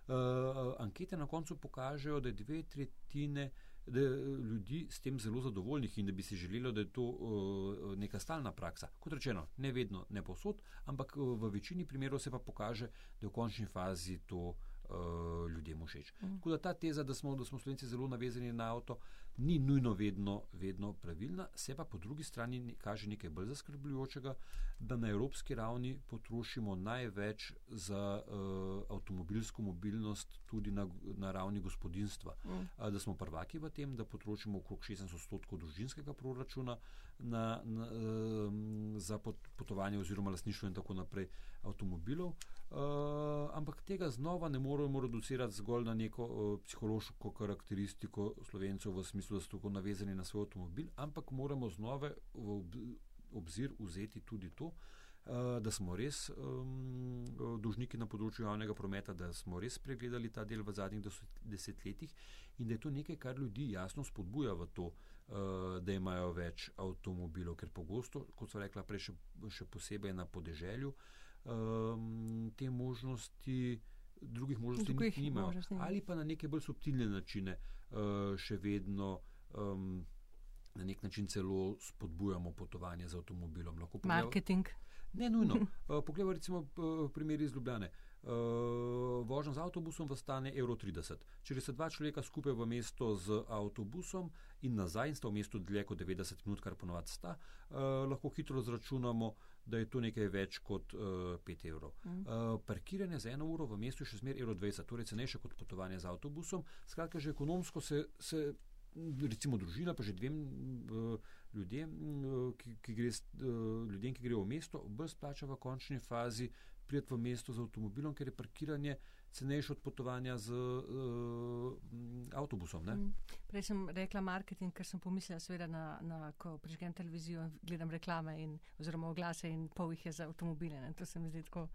Uh, ankete na koncu pokažejo, da dve tretjine da ljudi s tem zelo zadovoljnih in da bi si želeli, da je to uh, neka stalna praksa. Kot rečeno, ne vedno, ne posod, ampak v večini primerov se pa pokaže, da je v končni fazi to uh, ljudem všeč. Mm. Tako da ta teza, da smo, da smo slovenci zelo navezani na avto, ni nujno vedno, vedno pravilna, se pa po drugi strani kaže nekaj bolj zaskrbljujočega, da na evropski ravni potrošimo največ za uh, avtomobilsko mobilnost tudi na, na ravni gospodinstva. Mm. Uh, da smo prvaki v tem, da potrošimo okrog 60 odstotkov družinskega proračuna na, na, uh, za pot, potovanje oziroma lasništvo in tako naprej avtomobilov. Uh, ampak tega znova ne moremo reducirati zgolj na neko uh, psihološko karakteristiko slovencev v smislu, da so tako navezani na svoj avtomobil, ampak moramo znova v ob, obzir vzeti tudi to, uh, da smo res um, dolžniki na področju javnega prometa, da smo res pregledali ta del v zadnjih desetletjih in da je to nekaj, kar ljudi jasno spodbuja v to, uh, da imajo več avtomobilov, ker pogosto, kot so rekla prej, še, še posebej na podeželju, um, te možnosti, drugih možnosti drugih nimajo. Možnosti. Ali pa na neke bolj subtilne načine uh, še vedno. Um, Na nek način celo spodbujamo potovanje z avtomobilom. Marketing. Ne, nujno. Uh, Poglejmo, recimo, primer iz Ljubljane. Uh, vožnja z avtobusom vas stane 1,30 evra. Če se dva človeka skupaj v mesto z avtobusom in nazaj, in sta v mestu dlje kot 90 minut, kar ponovadi sta, uh, lahko hitro zračunamo, da je to nekaj več kot uh, 5 evrov. Mm. Uh, parkiranje za eno uro v mestu je še zmeraj 1,20 evra, torej cenejše kot potovanje z avtobusom. Skratka, že ekonomsko se. se Recimo družina, pa že dvem uh, ljudem, uh, ki, ki gre, uh, ljudem, ki grejo v mesto, bolj splača v končni fazi priti v mesto z avtomobilom, ker je parkiranje cenejše od potovanja z uh, avtobusom. Mm. Prej sem rekla marketing, ker sem pomislila, seveda, na, na, ko prižgem televizijo in gledam reklame in, oziroma oglase in pol jih je za avtomobile. Ne? To se mi zdi tako.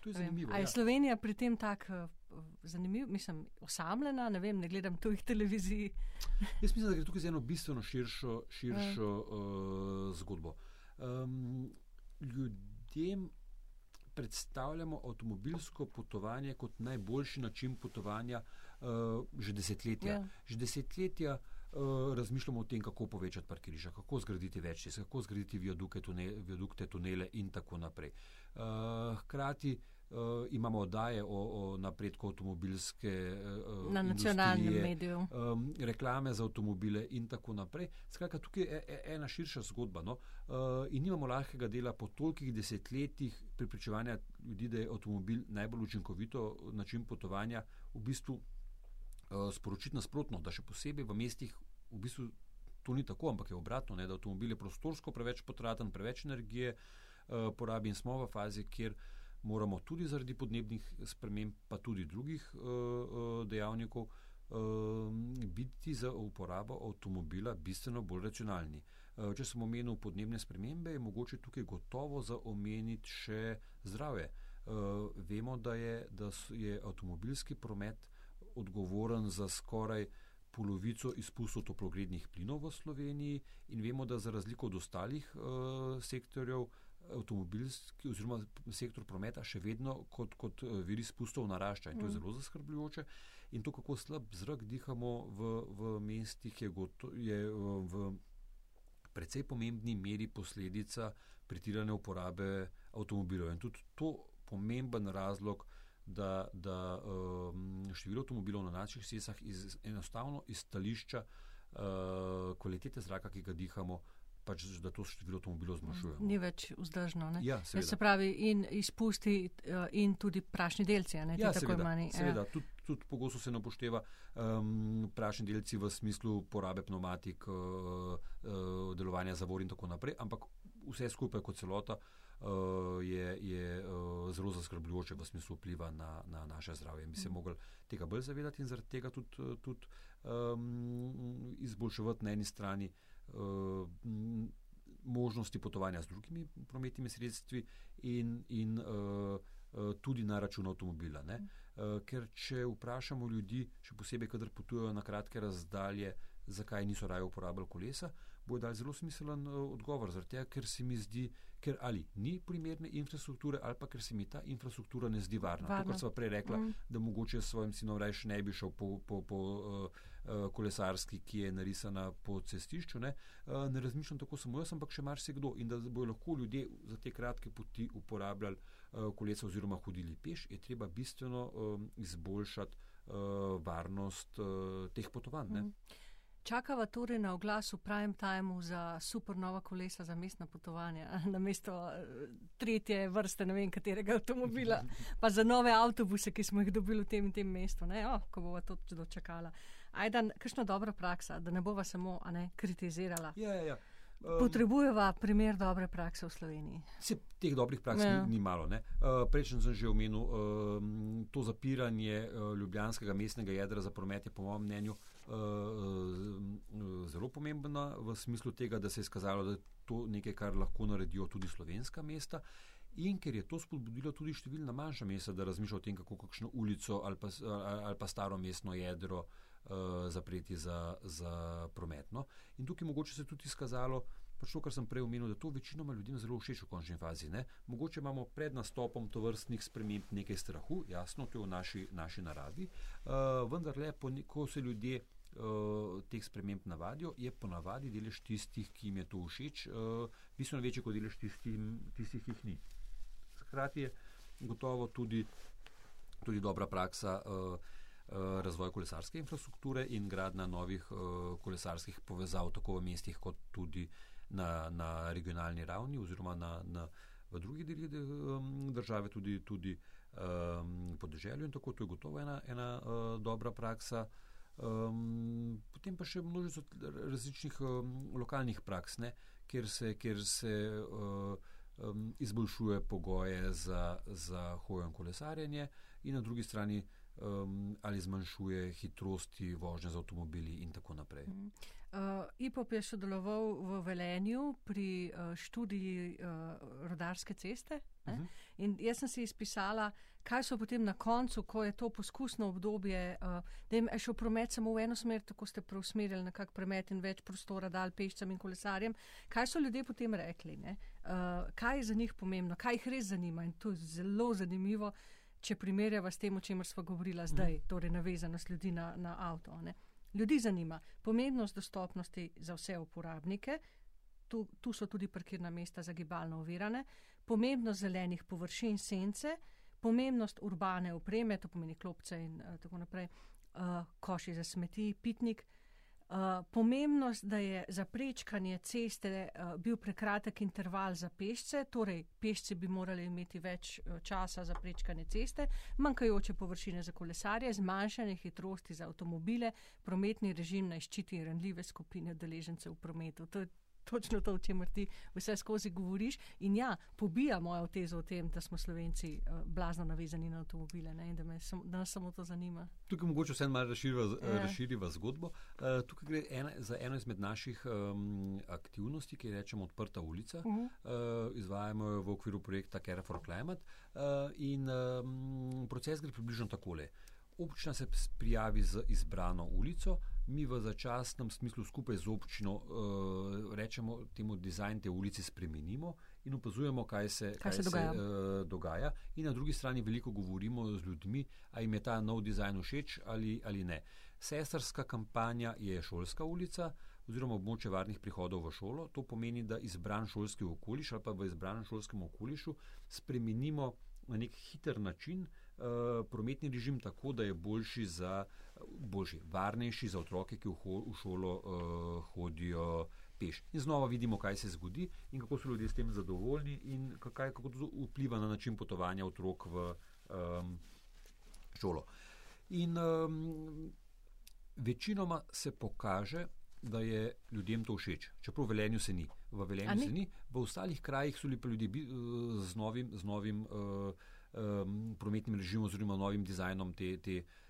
To je zanimivo. A je ja. Slovenija pri tem tako uh, zanimiva, mislim, osamljena, ne vem, ne gledam tujih televizij. Jaz mislim, da gre tukaj za eno bistveno širšo, širšo uh, zgodbo. Um, ljudem predstavljamo avtomobilsko potovanje kot najboljši način potovanja uh, že desetletja. Ja. Že desetletja uh, razmišljamo o tem, kako povečati parkirišča, kako zgraditi več cest, kako zgraditi viadukte, tunele, viadukte, tunele in tako naprej. Uh, hkrati uh, imamo oddaje o, o napredku avtomobilske uh, na nacionalnem mediju. Um, reklame za avtomobile in tako naprej. Skratka, tukaj je e, ena širša zgodba. No? Uh, in nimamo lahkega dela po tolikih desetletjih pripričevanja ljudi, da je avtomobil najbolj učinkovito način potovanja, v bistvu sporočiti nasprotno, da še posebej v mestih v bistvu. To ni tako, ampak je obratno, ne, da avtomobil je prostorsko preveč potraten, preveč energije uh, porabi in smo v fazi, kjer moramo tudi zaradi podnebnih sprememb, pa tudi drugih uh, dejavnikov, uh, biti za uporabo avtomobila bistveno bolj racionalni. Če sem omenil podnebne spremembe, je mogoče tukaj gotovo za omeniti še zdravje. Vemo, da je, da je avtomobilski promet odgovoren za skoraj polovico izpustov toplogrednih plinov v Sloveniji in vemo, da za razliko od ostalih uh, sektorjev avtomobilski oziroma sektor prometa še vedno kot, kot eh, vir izpustov narašča in to je mm. zelo zaskrbljujoče. In to, kako slab zrak dihamo v, v mestih, je, goto, je v, v precej pomembni meri posledica pretirane uporabe avtomobilov. In tudi to pomemben razlog, da, da um, število avtomobilov na naših cestah iz, enostavno iz stališča uh, kvalitete zraka, ki ga dihamo, pač, da to število avtomobilov zmanjšuje. Ni več vzdržno. Ja, se pravi, in izpusti, eh, in tudi prašni delci. Ne, ja, seveda, mani, ja. seveda. Tud, tudi pogosto se ne upošteva um, prašni delci v smislu porabe pneumatik, uh, uh, delovanja zavor in tako naprej, ampak vse skupaj kot celota. Uh, je, je uh, zelo zaskrbljujoče v smislu vpliva na, na naše zdravje. Mi se mm. mogli tega bolj zavedati in zaradi tega tudi, tudi um, izboljševati na eni strani uh, možnosti potovanja z drugimi prometnimi sredstvi in, in uh, tudi na račun avtomobila. Uh, ker če vprašamo ljudi, še posebej, kadar potujejo na kratke razdalje, zakaj niso raje uporabljali kolesa, bo dal zelo smiselen uh, odgovor. Zato, ker se mi zdi, ker ali ni primerne infrastrukture, ali pa ker se mi ta infrastruktura ne zdi varna. varna. To, kar sem prej rekla, mm. da mogoče s svojim sinom raje ne bi šel po. po, po uh, Eh, kolesarski, ki je narisana po cestišču. Ne, eh, ne razmišljam tako samo jaz, ampak še marsikdo. In da bojo lahko ljudje za te kratke poti uporabljali eh, kolesa oziroma hodili peš, je treba bistveno izboljšati varnost teh potovanj. Ne. Čakava torej na oglas v prime timeu za super nova kolesa za mestna potovanja, na mesto tretje vrste, ne vem katerega avtomobila, pa za nove avtobuse, ki smo jih dobili v tem in tem mestu, ne, oh, ko bomo to dočakala. Ajde, kakšna dobra praksa, da ne bova samo ne, kritizirala. Ja, ja, ja. Um, Potrebujeva primer dobre prakse v Sloveniji. Se teh dobrih praks ja. ni, ni malo. Uh, Prejšnji sem že omenil, uh, to zapiranje uh, ljubljanskega mestnega jedra za promet je po mojem mnenju uh, zelo pomembno v smislu tega, da se je skazalo, da je to nekaj, kar lahko naredijo tudi slovenska mesta. In ker je to spodbudilo tudi številna manjša mesta, da razmišljajo o tem, kako kakšno ulico ali pa, ali pa staro mestno jedro uh, zapreti za, za prometno. In tukaj mogoče se tudi izkazalo, pač to, kar sem prej omenil, da to večinoma ljudem zelo všeč v končni fazi. Ne? Mogoče imamo pred nastopom to vrstnih sprememb nekaj strahu, jasno, to je v naši, naši naravi, uh, vendar le, ko se ljudje uh, teh sprememb navadijo, je ponavadi delež tistih, ki jim je to všeč, uh, bistveno večji kot delež tistih, ki jih ni. Hkrati je gotovo tudi, tudi dobra praksa. Uh, Eh, razvoj kolesarske infrastrukture in gradna novih uh, kolesarskih povezav, tako v mestih, kot tudi na, na regionalni ravni, oziroma na, na, v drugih delih države, tudi, tudi um, podeželju. In tako to je gotovo ena, ena uh, dobra praksa. Um, potem pa še množico različnih um, lokalnih praks, ne, kjer se. Kjer se uh, um, izboljšuje pogoje za, za hojo in kolesarjenje, in na drugi strani um, ali zmanjšuje hitrosti vožnje z avtomobili in tako naprej. Uh, mhm. IPOP je sodeloval v Velenju pri uh, študiji uh, rodarske ceste. Uh mhm. -huh. In jaz sem si izpisala, kaj so potem na koncu, ko je to poskusno obdobje, uh, da je šel promet samo v eno smer, tako ste preusmerili nekak promet in več prostora dal pešcem in kolesarjem. Kaj so ljudje potem rekli? Uh, kaj je za njih pomembno, kaj jih res zanima? In to je zelo zanimivo če primerjava s tem, o čemer smo govorili zdaj, mm. torej navezanost ljudi na, na avto. Ne. Ljudi zanima pomembnost dostopnosti za vse uporabnike, tu, tu so tudi parkirna mesta za gibalno ovirane, pomembnost zelenih površin sence, pomembnost urbane opreme, to pomeni klopce in uh, tako naprej, uh, koši za smeti, pitnik. Uh, pomembnost, da je za prečkanje ceste uh, bil prekratek interval za pešce, torej pešci bi morali imeti več uh, časa za prečkanje ceste, manjkajoče površine za kolesarje, zmanjšanje hitrosti za avtomobile, prometni režim naj ščiti ranljive skupine deležencev v prometu. To je točno to, o čemer ti vse skozi govoriš. In ja, pobija mojo tezo o tem, da smo slovenci uh, blazno navezani na avtomobile ne? in da, sam, da nas samo to zanima. Tukaj mogoče vse malo razširiva ja. zgodbo. Uh, tukaj gre ena, za eno izmed naših um, aktivnosti, ki je rečemo odprta ulica. Uh -huh. uh, izvajamo jo v okviru projekta Care for Climate. Uh, in um, proces gre približno takole. Občina se prijavi z izbrano ulico, mi v začasnem smislu skupaj z občino uh, rečemo temu dizajn te ulice spremenimo in opazujemo, kaj se, kaj kaj se, dogaja. se uh, dogaja. In na drugi strani veliko govorimo z ljudmi, ali jim je ta nov dizajn všeč ali, ali ne. Sestrska kampanja je šolska ulica oziroma območje varnih prihodov v šolo. To pomeni, da izbran šolski okoliš ali pa v izbranem šolskem okolišu spremenimo na nek hiter način uh, prometni režim tako, da je boljši za boljši, varnejši za otroke, ki v, ho, v šolo uh, hodijo peš. In znova vidimo, kaj se zgodi in kako so ljudje s tem zadovoljni in kaj, kako to vpliva na način potovanja otrok v um, šolo. In um, večinoma se pokaže, da je ljudem to všeč, čeprav v Velenju se ni. V Velenju se ni, v ostalih krajih so bili pa ljudje z novim, z novim uh, um, prometnim režimom oziroma novim dizajnom te. te uh,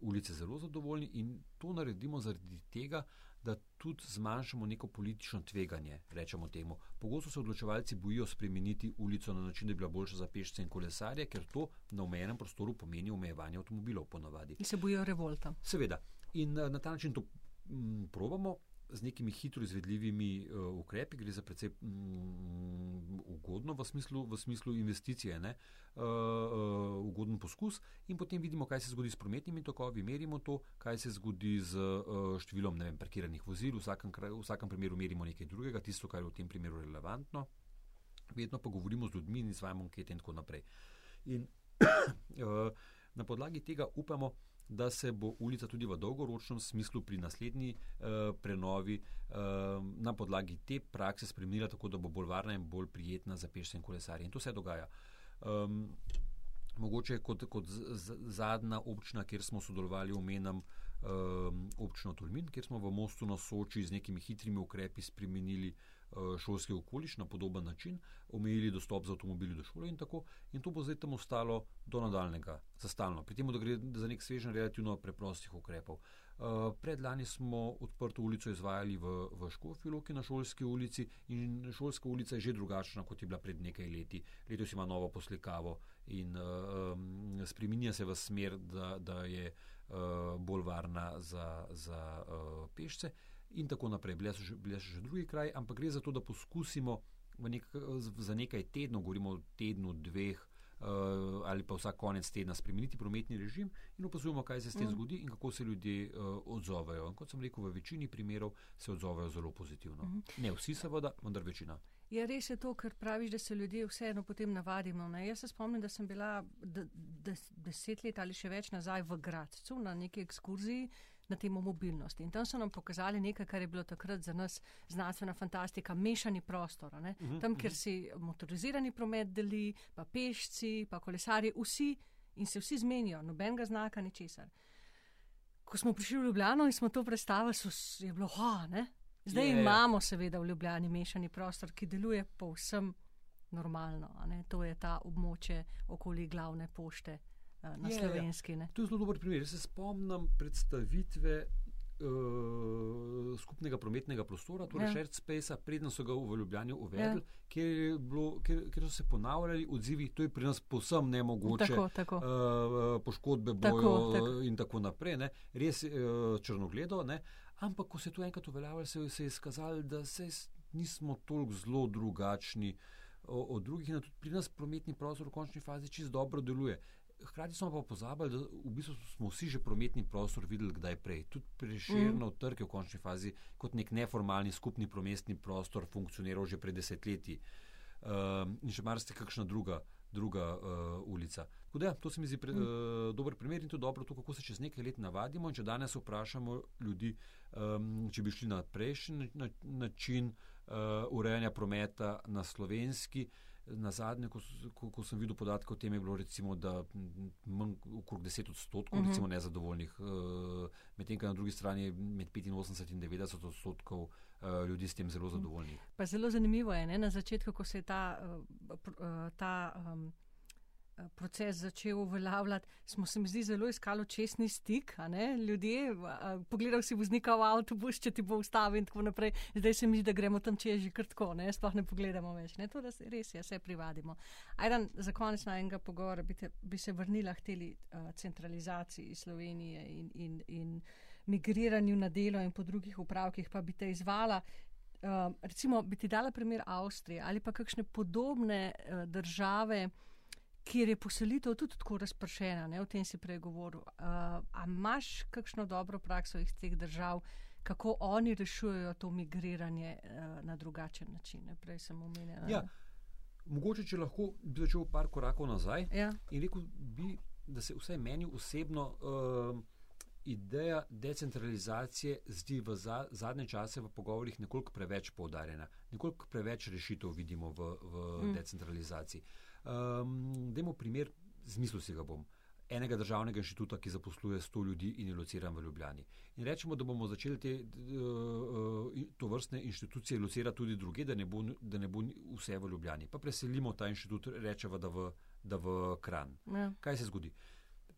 ulice zelo zadovoljni in to naredimo zaradi tega, da tudi zmanjšamo neko politično tveganje. Rečemo temu. Pogosto se odločevalci bojijo spremeniti ulico na način, da bi bila boljša za pešce in kolesarje, ker to na omejenem prostoru pomeni omejevanje avtomobilov ponavadi. In se bojijo revolta. Seveda. In uh, na ta način to m, probamo z nekimi hitro izvedljivimi uh, ukrepi, gre za precej um, ugodno v smislu, v smislu investicije, ne, uh, uh, ugoden poskus, in potem vidimo, kaj se zgodi s prometnimi tokovi, merimo to, kaj se zgodi z uh, številom vem, parkiranih vozil, v vsakem, v vsakem primeru merimo nekaj drugega, tisto, kar je v tem primeru relevantno. Vedno pa govorimo z ljudmi in izvajamo ankete in tako naprej. In uh, na podlagi tega upamo, da se bo ulica tudi v dolgoročnem smislu pri naslednji uh, prenovi uh, na podlagi te prakse spremenila tako, da bo bolj varna in bolj prijetna za pešce in kolesarje. In to se dogaja. Um, mogoče kot, kot z, z, zadnja občina, kjer smo sodelovali, omenjam um, občino Tolmin, kjer smo v mostu na Soči z nekimi hitrimi ukrepi spremenili uh, Eh, šolski okoliš na podoben način, omejili dostop za avtomobili do šole in tako. In to bo zdaj tam ostalo do nadaljnega, za stalno. Pri tem, da gre za nek svežen, relativno preprostih ukrepov. Uh, predlani smo odprto ulico izvajali v, v Škofi Loki na šolski ulici in šolska ulica je že drugačna, kot je bila pred nekaj leti. Letos ima novo poslikavo in um, spreminja se v smer, da, da je uh, bolj varna za, za uh, pešce. Uh, in tako naprej. Bile so še, bile so še drugi kraj, ampak gre za to, da poskusimo nek, za nekaj tednov, govorimo o tednu, dveh uh, ali pa vsak konec tedna, spremeniti prometni režim in opazujemo, kaj se s tem mm. zgodi in kako se ljudje uh, odzovejo. In kot sem rekel, v večini primerov se odzovejo zelo pozitivno. Mm. Ne vsi, seveda, vendar večina. Ja, res je to, kar praviš, da se ljudje vseeno potem navadimo. Ne? Jaz se spomnim, da sem bila deset let ali še več nazaj v Gradcu na neki ekskurziji na temo mobilnosti. In tam so nam pokazali nekaj, kar je bilo takrat za nas znanstvena fantastika, mešani prostor. Uh mhm, -huh, tam, kjer uh -huh. si motorizirani promet deli, pa pešci, pa kolesari, vsi in se vsi zmenijo, nobenega znaka, ničesar. Ko smo prišli v Ljubljano in smo to predstavili, so, je bilo, ha, ne? Zdaj je, imamo, seveda, v Ljubljani mešani prostor, ki deluje povsem normalno. To je ta območje okoli glavne pošte na Je, ja. slovenski. Ne? To je zelo dober primer. Jaz se spomnim predstavitve uh, skupnega prometnega prostora, torej Ja. ja. Shared Space, predno so ga v Ljubljani uvedli, Ja. ja. kjer, je bilo, kjer, kjer so se ponavljali odzivi, to je pri nas povsem nemogoče. Tako, tako. Uh, poškodbe bojo tako. tako. in tako naprej. Ne. Res uh, črnogledo, ne. ampak ko se je to enkrat uveljavilo, se, se je izkazalo, da se nismo toliko zelo drugačni od drugih in tudi pri nas prometni prostor v končni fazi čist dobro deluje. Hkrati smo pa pozabili, da v bistvu smo vsi že prometni prostor videli kdaj prej. Tudi preširno mm. trg je v končni fazi kot nek neformalni skupni prometni prostor funkcioniral že pred desetletji. Um, in še marsikaj kakšna druga, druga uh, ulica. Tako da, ja, to se mi zdi pre, uh, dober primer in to dobro, to, kako se čez nekaj let navadimo. In če danes vprašamo ljudi, um, če bi šli na prejšnji na, način uh, urejanja prometa na slovenski. Na zadnje, ko, ko, ko sem videl podatke o tem, je bilo recimo, da manj okrog 10 odstotkov Mhm. recimo, nezadovoljnih, uh, medtem ko na drugi strani je med 85 in 90 odstotkov uh, ljudi s tem zelo zadovoljnih. Pa zelo zanimivo je, ne, na začetku, ko se je ta, uh, uh, ta um, uh, proces začel uveljavljati, smo se mi zdi zelo iskali čestni stik, ljudje, pogledal si voznika v avtobus, če ti bo ustavil in tako naprej. Zdaj se mi zdi, da gremo tam čez že kar tako, ne, sploh ne pogledamo več, ne, to res, res je, vse privadimo. Ajdan, za konec najnega pogovora bi, te, bi se vrnila k teli uh, centralizaciji Slovenije in, in, in migriranju na delo in po drugih upravkih, pa bi te izvala. Uh, recimo, bi ti dala primer Avstrije ali pa kakšne podobne uh, države, kjer je poselitev tudi tako razpršena, ne, o tem si prej govoril. Uh, a imaš kakšno dobro prakso iz teh držav, kako oni rešujejo to migriranje uh, na drugačen način? Ne? Prej sem omenila. Ja, mogoče, če lahko bi začel par korakov nazaj ja. in rekel bi, da se vsaj meni osebno uh, ideja decentralizacije zdi v za, zadnje čase v pogovorih nekoliko preveč poudarjena. Nekoliko preveč rešitev vidimo v, v Mm. decentralizaciji. Um, Dajmo primer, zmislil si ga bom. Enega državnega inštituta, ki zaposluje 100 ljudi in je lociran v Ljubljani. In rečemo, da bomo začeli te uh, to vrstne inštitucije locirati tudi druge, da ne, bo, da ne bo vse v Ljubljani. Pa preselimo ta inštitut, rečemo, da v, da v Kran. Ja. Kaj se zgodi?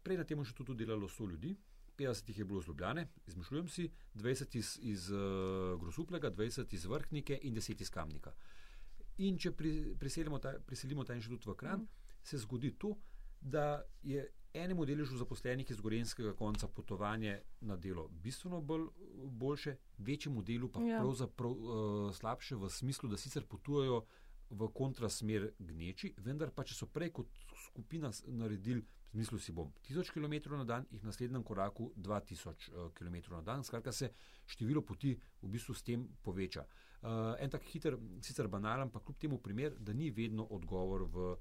Prej na tem inštitutu delalo 100 ljudi, 50 jih je bilo iz Ljubljane, izmišljujem si, 20 iz, iz uh, Grosuplega, 20 iz Vrhnike in 10 iz Kamnika. In če pri, preselimo, ta, preselimo ta inštitut v Kran, mm. se zgodi to, da je enemu deležu zaposlenih iz Gorenskega konca potovanje na delo bistveno bolj, boljše, večjemu delu pa Ja. pravzaprav uh, slabše v smislu, da sicer potujejo v kontrasmer gneči, vendar pa če so prej kot skupina naredili, zmislil si bom, 1000 km na dan, jih v naslednjem koraku 2000 uh, km na dan, skratka se število poti v bistvu s tem poveča. Uh, en tak hiter, sicer banalen, pa kljub temu primer, da ni vedno odgovor v uh,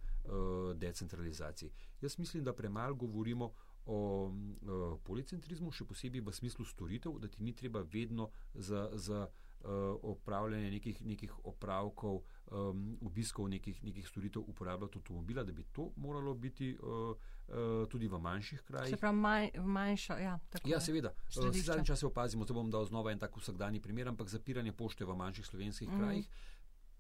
decentralizaciji. Jaz mislim, da premalo govorimo o uh, policentrizmu, še posebej v smislu storitev, da ti ni treba vedno za, za uh, opravljanje nekih, nekih opravkov, um, obiskov nekih, nekih storitev uporabljati avtomobila, da bi to moralo biti uh, uh, tudi v manjših krajih. Se pravi, manj, manjša. Ja, tako Ja, seveda. Eh. Vsi zadnji čas opazimo, da bom dal znova en tak vsakdanji primer, ampak zapiranje pošte v manjših slovenskih mm. krajih.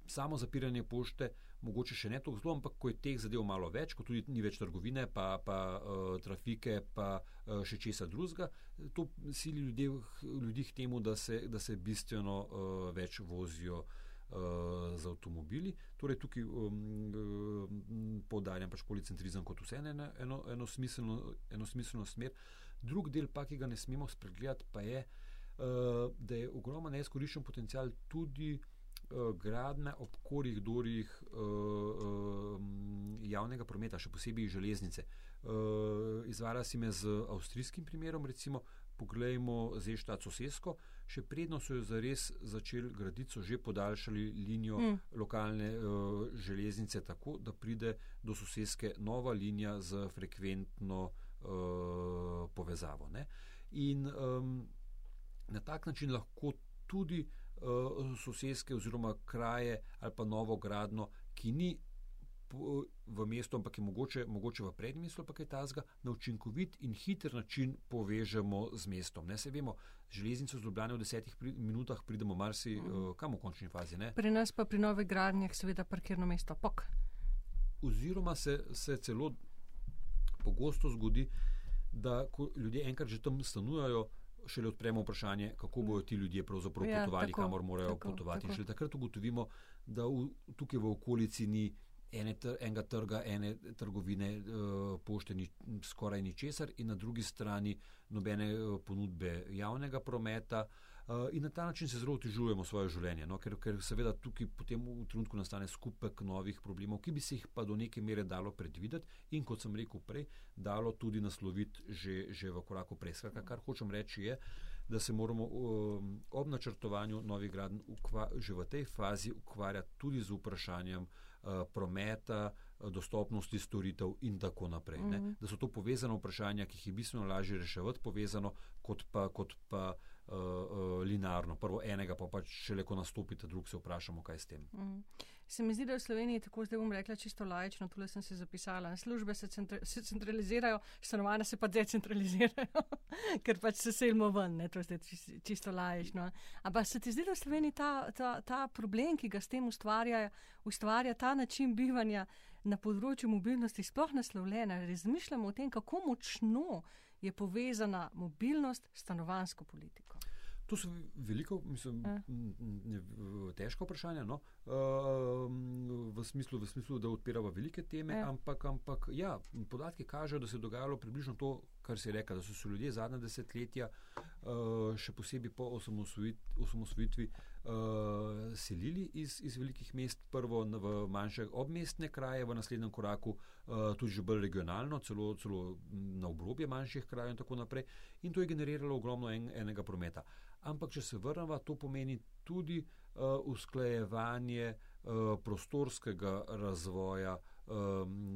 Samo zapiranje pošte, mogoče še ne tako zelo, ampak ko je teh zadev malo več, ko tudi ni več trgovine, pa, pa uh, trafike, pa uh, še česa drugega, to sili ljudi, ljudi k temu, da se, da se bistveno uh, več vozijo uh, z avtomobili. Torej, tukaj um, um, poudarjam pač policentrizem kot vse eno, eno, eno, smiselno, eno smiselno smer. Drug del, pa, ki ga ne smemo spregledati, pa je, uh, da je ogromen neizkoriščen potencial tudi gradnja ob koridorjih javnega prometa, še posebej železnice. Izvara si me z avstrijskim primerom, recimo, poglejmo Zeštac Sosesko, še predno so jo zares začeli graditi, so že podaljšali linijo Mm. lokalne uh, železnice tako, da pride do soseske nova linija z frekventno uh, povezavo. Ne? In um, na tak način lahko tudi uh, soseske oziroma kraje ali pa novo gradno, ki ni v mestu, ampak je mogoče, mogoče v predmestu, pa kaj tasga, na učinkovit in hiter način povežemo z mestom. Ne se vemo, železnico z Ljubljana v desetih pri, minutah pridemo marsi, mm. kam v končni fazi. Ne? Pri nas pa pri novih gradnjah seveda parkirno mesto pok. Oziroma se, se celo pogosto zgodi, da ko ljudje enkrat že tam stanujajo, šele odpremo vprašanje, kako bodo ti ljudje pravzaprav ja, potovali, tako, kamor morajo tako, potovati. Tako. In šele takrat ugotovimo, da v, tukaj v okolici ni ene, enega trga, ene trgovine, uh, pošte ni skoraj ničesar in na drugi strani nobene uh, ponudbe javnega prometa. Uh, in na ta način se zelo otežujemo svoje življenje, no? ker, ker seveda tukaj potem v trenutku nastane skupek novih problemov, ki bi se jih pa do neke mere dalo predvideti in kot sem rekel prej, dalo tudi nasloviti že, že v koraku prej. Skratka, kar hočem reči je, da se moramo um, ob načrtovanju novih gradenj že v tej fazi ukvarjati tudi z vprašanjem uh, prometa, dostopnosti storitev in tako naprej. Mm -hmm. Da so to povezane vprašanja, ki jih je bistveno lažje reševati, povezano kot pa. Kot pa uh, uh, linearno. Prvo enega, pa pač šele ko nastopite, drug se vprašamo, kaj s tem. Mm. Se mi zdi, da v Sloveniji tako, zdaj bom rekla čisto lajično, tukaj sem se zapisala. Službe se, centra se centralizirajo, stanovanja se pa decentralizirajo, ker pač se selimo ven, ne? to je čisto lajično. Ampak se ti zdi, da v Sloveniji ta, ta, ta problem, ki ga s tem ustvarja, ustvarja ta način bivanja na področju mobilnosti, sploh naslovljen, razmišljamo o tem, kako močno je povezana mobilnost s stanovansko politiko. To so veliko, mislim, ja. težko vprašanje, no? uh, v, smislu, v smislu, da odpiramo velike teme, ja. ampak, ampak ja, podatki kažejo, da se je dogajalo približno to, kar se je rekel, da so se ljudje zadnja desetletja, uh, še posebej po osamosvojitvi, uh, selili iz, iz velikih mest, prvo v manjše obmestne kraje, v naslednjem koraku uh, tudi že bolj regionalno, celo, celo na obrobje manjših krajev in tako naprej. In to je generiralo ogromno en, enega prometa. Ampak, če se vrnemo, to pomeni tudi uh, usklajevanje uh, prostorskega razvoja um,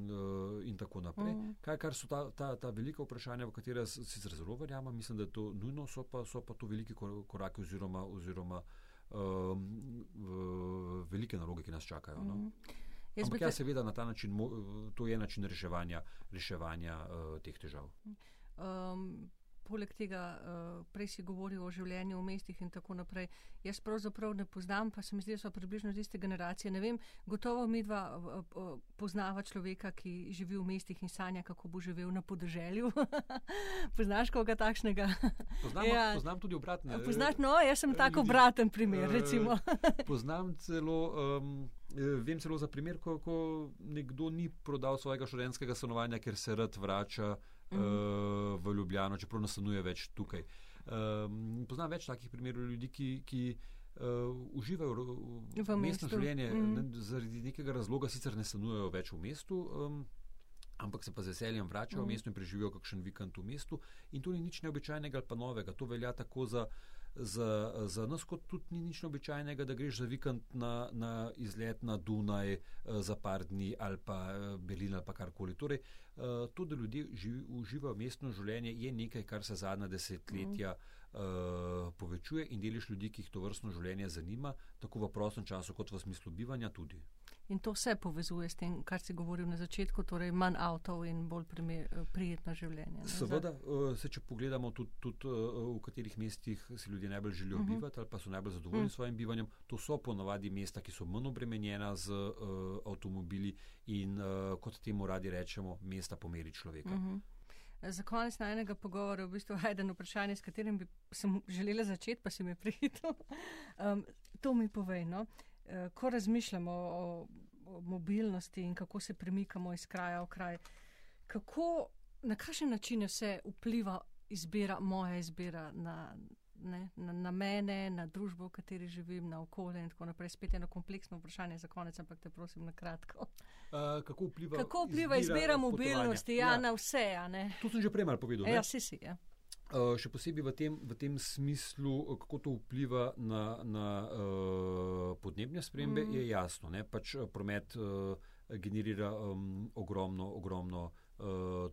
uh, in tako naprej. Mm. Kaj, kar so ta, ta, ta velika vprašanja, v katera si zelo verjamem, mislim, da je to nujno, so pa, so pa to veliki koraki oziroma, oziroma um, velike naloge, ki nas čakajo. No? Mm. Ampak ja, seveda na ta način, to je način reševanja, reševanja uh, teh težav. Um, poleg tega, uh, prej si govoril o življenju v mestih in tako naprej. Jaz pravzaprav ne poznam, pa se mi zdi, da so približno iste generacije. Ne vem, gotovo mi dva uh, poznava človeka, ki živi v mestih in sanja, kako bo živel na podeželju. Poznaš koga takšnega? Poznam, ja. poznam tudi obratne. Poznaš, no, jaz sem tako obraten primer, recimo. poznam celo. Um, Vem celo za primer, ko, ko nekdo ni prodal svojega študentskega stanovanja, ker se rad vrača uh, uh, v Ljubljano, čeprav ne stanuje več tukaj. Um, poznam več takih primerov ljudi, ki, ki uh, uživajo v, v mestno življenje, mm. ne, zaradi nekega razloga sicer ne stanujejo več v mestu. Um, Ampak se pa z veseljem vračajo mm. v mesto in preživijo kakšen vikend v mestu. In to ni nič neobičajnega ali pa novega. To velja tako za, za, za nas, kot tudi ni nič običajnega, da greš za vikend na, na izlet na Dunaj eh, za par dni ali pa eh, Berlin ali pa karkoli. Torej, eh, to, da ljudje živi, uživajo mestno življenje, je nekaj, kar se zadnja desetletja uh, povečuje in deliš ljudi, ki jih to vrstno življenje zanima, tako v prostem času, kot v smislu bivanja tudi. In to vse povezuje s tem, kar si govoril na začetku, torej manj avtov in bolj prijetno življenje. Ne? Seveda, eh, se, če pogledamo tudi, tudi eh, v katerih mestih si ljudje najbolj želijo uh mhm. -huh. bivati ali pa so najbolj zadovoljni s uh -huh. svojim bivanjem, to so ponovadi mesta, ki so manj obremenjena z uh, avtomobili in uh, kot temu radi rečemo, mesta po meri človeka. Uh mhm. -huh. Za konec najnega pogovora, v bistvu, eden vprašanje, s katerim bi sem želela začeti, pa si mi prihitel. Um, to mi povej, no? Eh, ko razmišljamo o, o mobilnosti in kako se premikamo iz kraja v kraj, kako, na kakšen način vse vpliva izbira, moja izbira na, ne, na, na mene, na družbo, v kateri živim, na okolje in tako naprej. Spet eno kompleksno vprašanje za konec, ampak te prosim na kratko. Uh, kako vpliva, kako vpliva izbira, izbira mobilnosti ja, ja. na vse? To sem že prej malo povedal. Ja, si si. Ja. Uh, še posebej v tem, v tem smislu, eh, kako to vpliva na, na uh, podnebne spremembe, mm. je jasno. Ne? Pač promet uh, generira um, ogromno, ogromno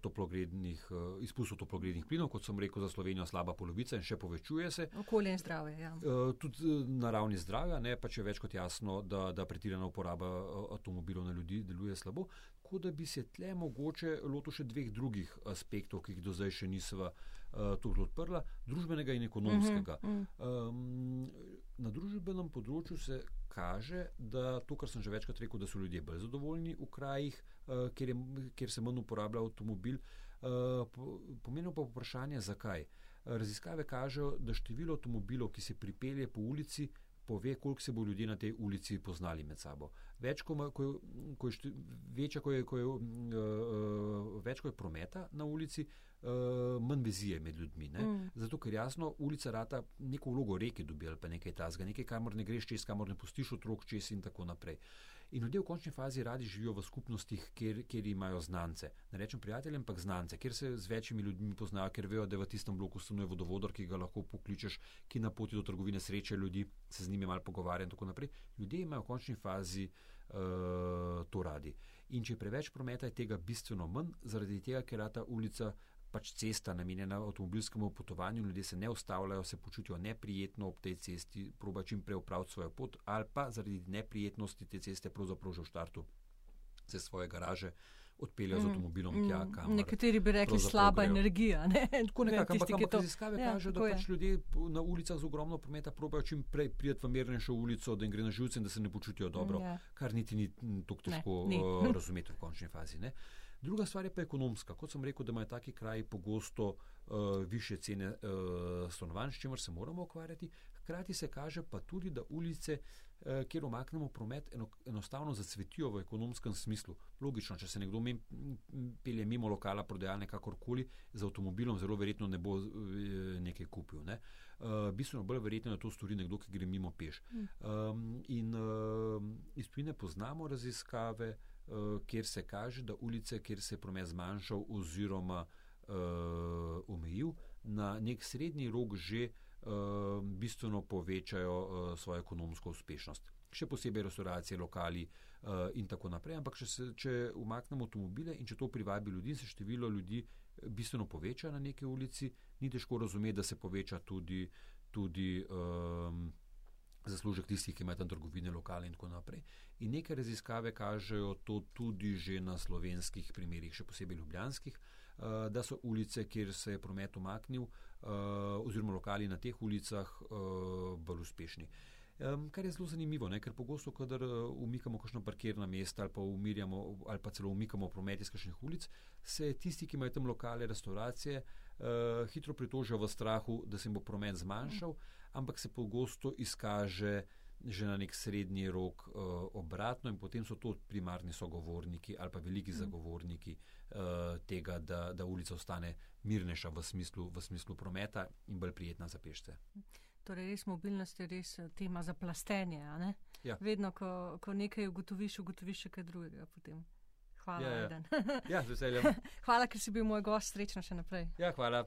toplogrednih, uh, izpustov toplogrednih plinov, kot sem rekel, za Slovenijo slaba polovica in še povečuje se. Okolje in zdravje. Ja. Uh, tudi na ravni zdravja, ne, pa če je več kot jasno, da, da pretirana uporaba avtomobilov na ljudi deluje slabo. Tako da bi se tle mogoče lotil še dveh drugih aspektov, ki jih do zdaj še nisva uh, tukaj odprla, družbenega in ekonomskega. Uh -huh, uh -huh. Um, na družbenem področju se kaže, da to, kar sem že večkrat rekel, da so ljudje bolj zadovoljni v krajih, uh, kjer, je, kjer se manj uporablja avtomobil. Uh, Pomenilo pa vprašanje, zakaj. Raziskave kažejo, da število avtomobilov, ki se pripelje po ulici, pove, koliko se bo ljudje na tej ulici poznali med sabo. Več, ko, ko, ko je, večja, ko je, ko je, uh, več, ko je prometa na ulici, uh, manj vizije med ljudmi. Mm. Zato, ker jasno, ulica rata neko vlogo reke dobi ali pa nekaj tasga, nekaj, kamor ne greš čez, kamor ne pustiš otrok čez in tako naprej. In ljudje v končni fazi radi živijo v skupnostih, kjer, kjer imajo znance. Ne rečem prijateljem, ampak znance, kjer se z večjimi ljudmi poznajo, ker vejo, da v tistem bloku stanuje vodovodor, ki ga lahko pokličeš, ki na poti do trgovine sreče ljudi, se z njimi malo pogovarja in tako naprej. Ljudje imajo v končni fazi uh, to radi. In če je preveč prometa, je tega bistveno manj, zaradi tega, ker je ta ulica pač cesta namenjena avtomobilskemu potovanju, ljudje se ne ustavljajo, se počutijo neprijetno ob tej cesti, proba čim prej upraviti svojo pot, ali pa zaradi neprijetnosti te ceste pravzaprav že v štartu se svoje garaže odpeljejo mm, z avtomobilom mm, tja, kamor. Nekateri bi rekli slaba grejo. energija. Ne? Tako nekako, ampak, ampak to... raziskave ja, kažejo, da pač ljudje na ulicah z ogromno prometa probajo čim prej priti v mirnejšo ulico, da jim gre na živce in da se ne počutijo dobro, ja. kar niti ni tako težko ne, ni. uh, razumeti v končni fazi. Ne? Druga stvar je pa ekonomska. Kot sem rekel, da imajo taki kraji pogosto uh, više cene uh, stanovanj, s čimer se moramo ukvarjati. Hkrati se kaže pa tudi, da ulice, uh, kjer omaknemo promet, eno, enostavno zacvetijo v ekonomskem smislu. Logično, če se nekdo mem, pelje mimo lokala, prodajalne kakorkoli, z avtomobilom zelo verjetno ne bo uh, nekaj kupil. Ne? Uh, bistveno bolj verjetno, da to stori nekdo, ki gre mimo peš. Um, in uh, iz tujine poznamo raziskave, kjer se kaže, da ulice, kjer se je promet zmanjšal oziroma uh, omejil, na nek srednji rok že uh, bistveno povečajo uh, svojo ekonomsko uspešnost. Še posebej restauracije, lokali uh, in tako naprej. Ampak, če, se, če umaknemo avtomobile in če to privabi ljudi, se število ljudi bistveno poveča na neki ulici, ni težko razumeti, da se poveča tudi. tudi um, zaslužek tistih, ki imajo tam trgovine, lokale in tako naprej. In neke raziskave kažejo to tudi že na slovenskih primerih, še posebej ljubljanskih, uh, da so ulice, kjer se je promet umaknil, uh, oziroma lokali na teh ulicah, uh, bolj uspešni. Um, kar je zelo zanimivo, ne? ker pogosto, kadar umikamo kakšno parkirno mesto ali pa umirjamo ali pa celo umikamo promet iz kakšnih ulic, se tisti, ki imajo tam lokale, restauracije, uh, hitro pritožijo v strahu, da se jim bo promet zmanjšal. Ampak se pogosto izkaže že na nek srednji rok uh, obratno, in potem so to primarni sogovorniki ali pa veliki mm. zagovorniki uh, tega, da, da ulica ostane mirnejša v smislu, v smislu prometa in bolj prijetna za pešce. Torej, res mobilnost je res tema za plastenje. Ja. Vedno, ko, ko nekaj ugotoviš, ugotoviš še kaj drugega. Potem. Hvala, ja, ja. ja, z veseljem. hvala, ker si bil moj gost, srečno še naprej. Ja, hvala.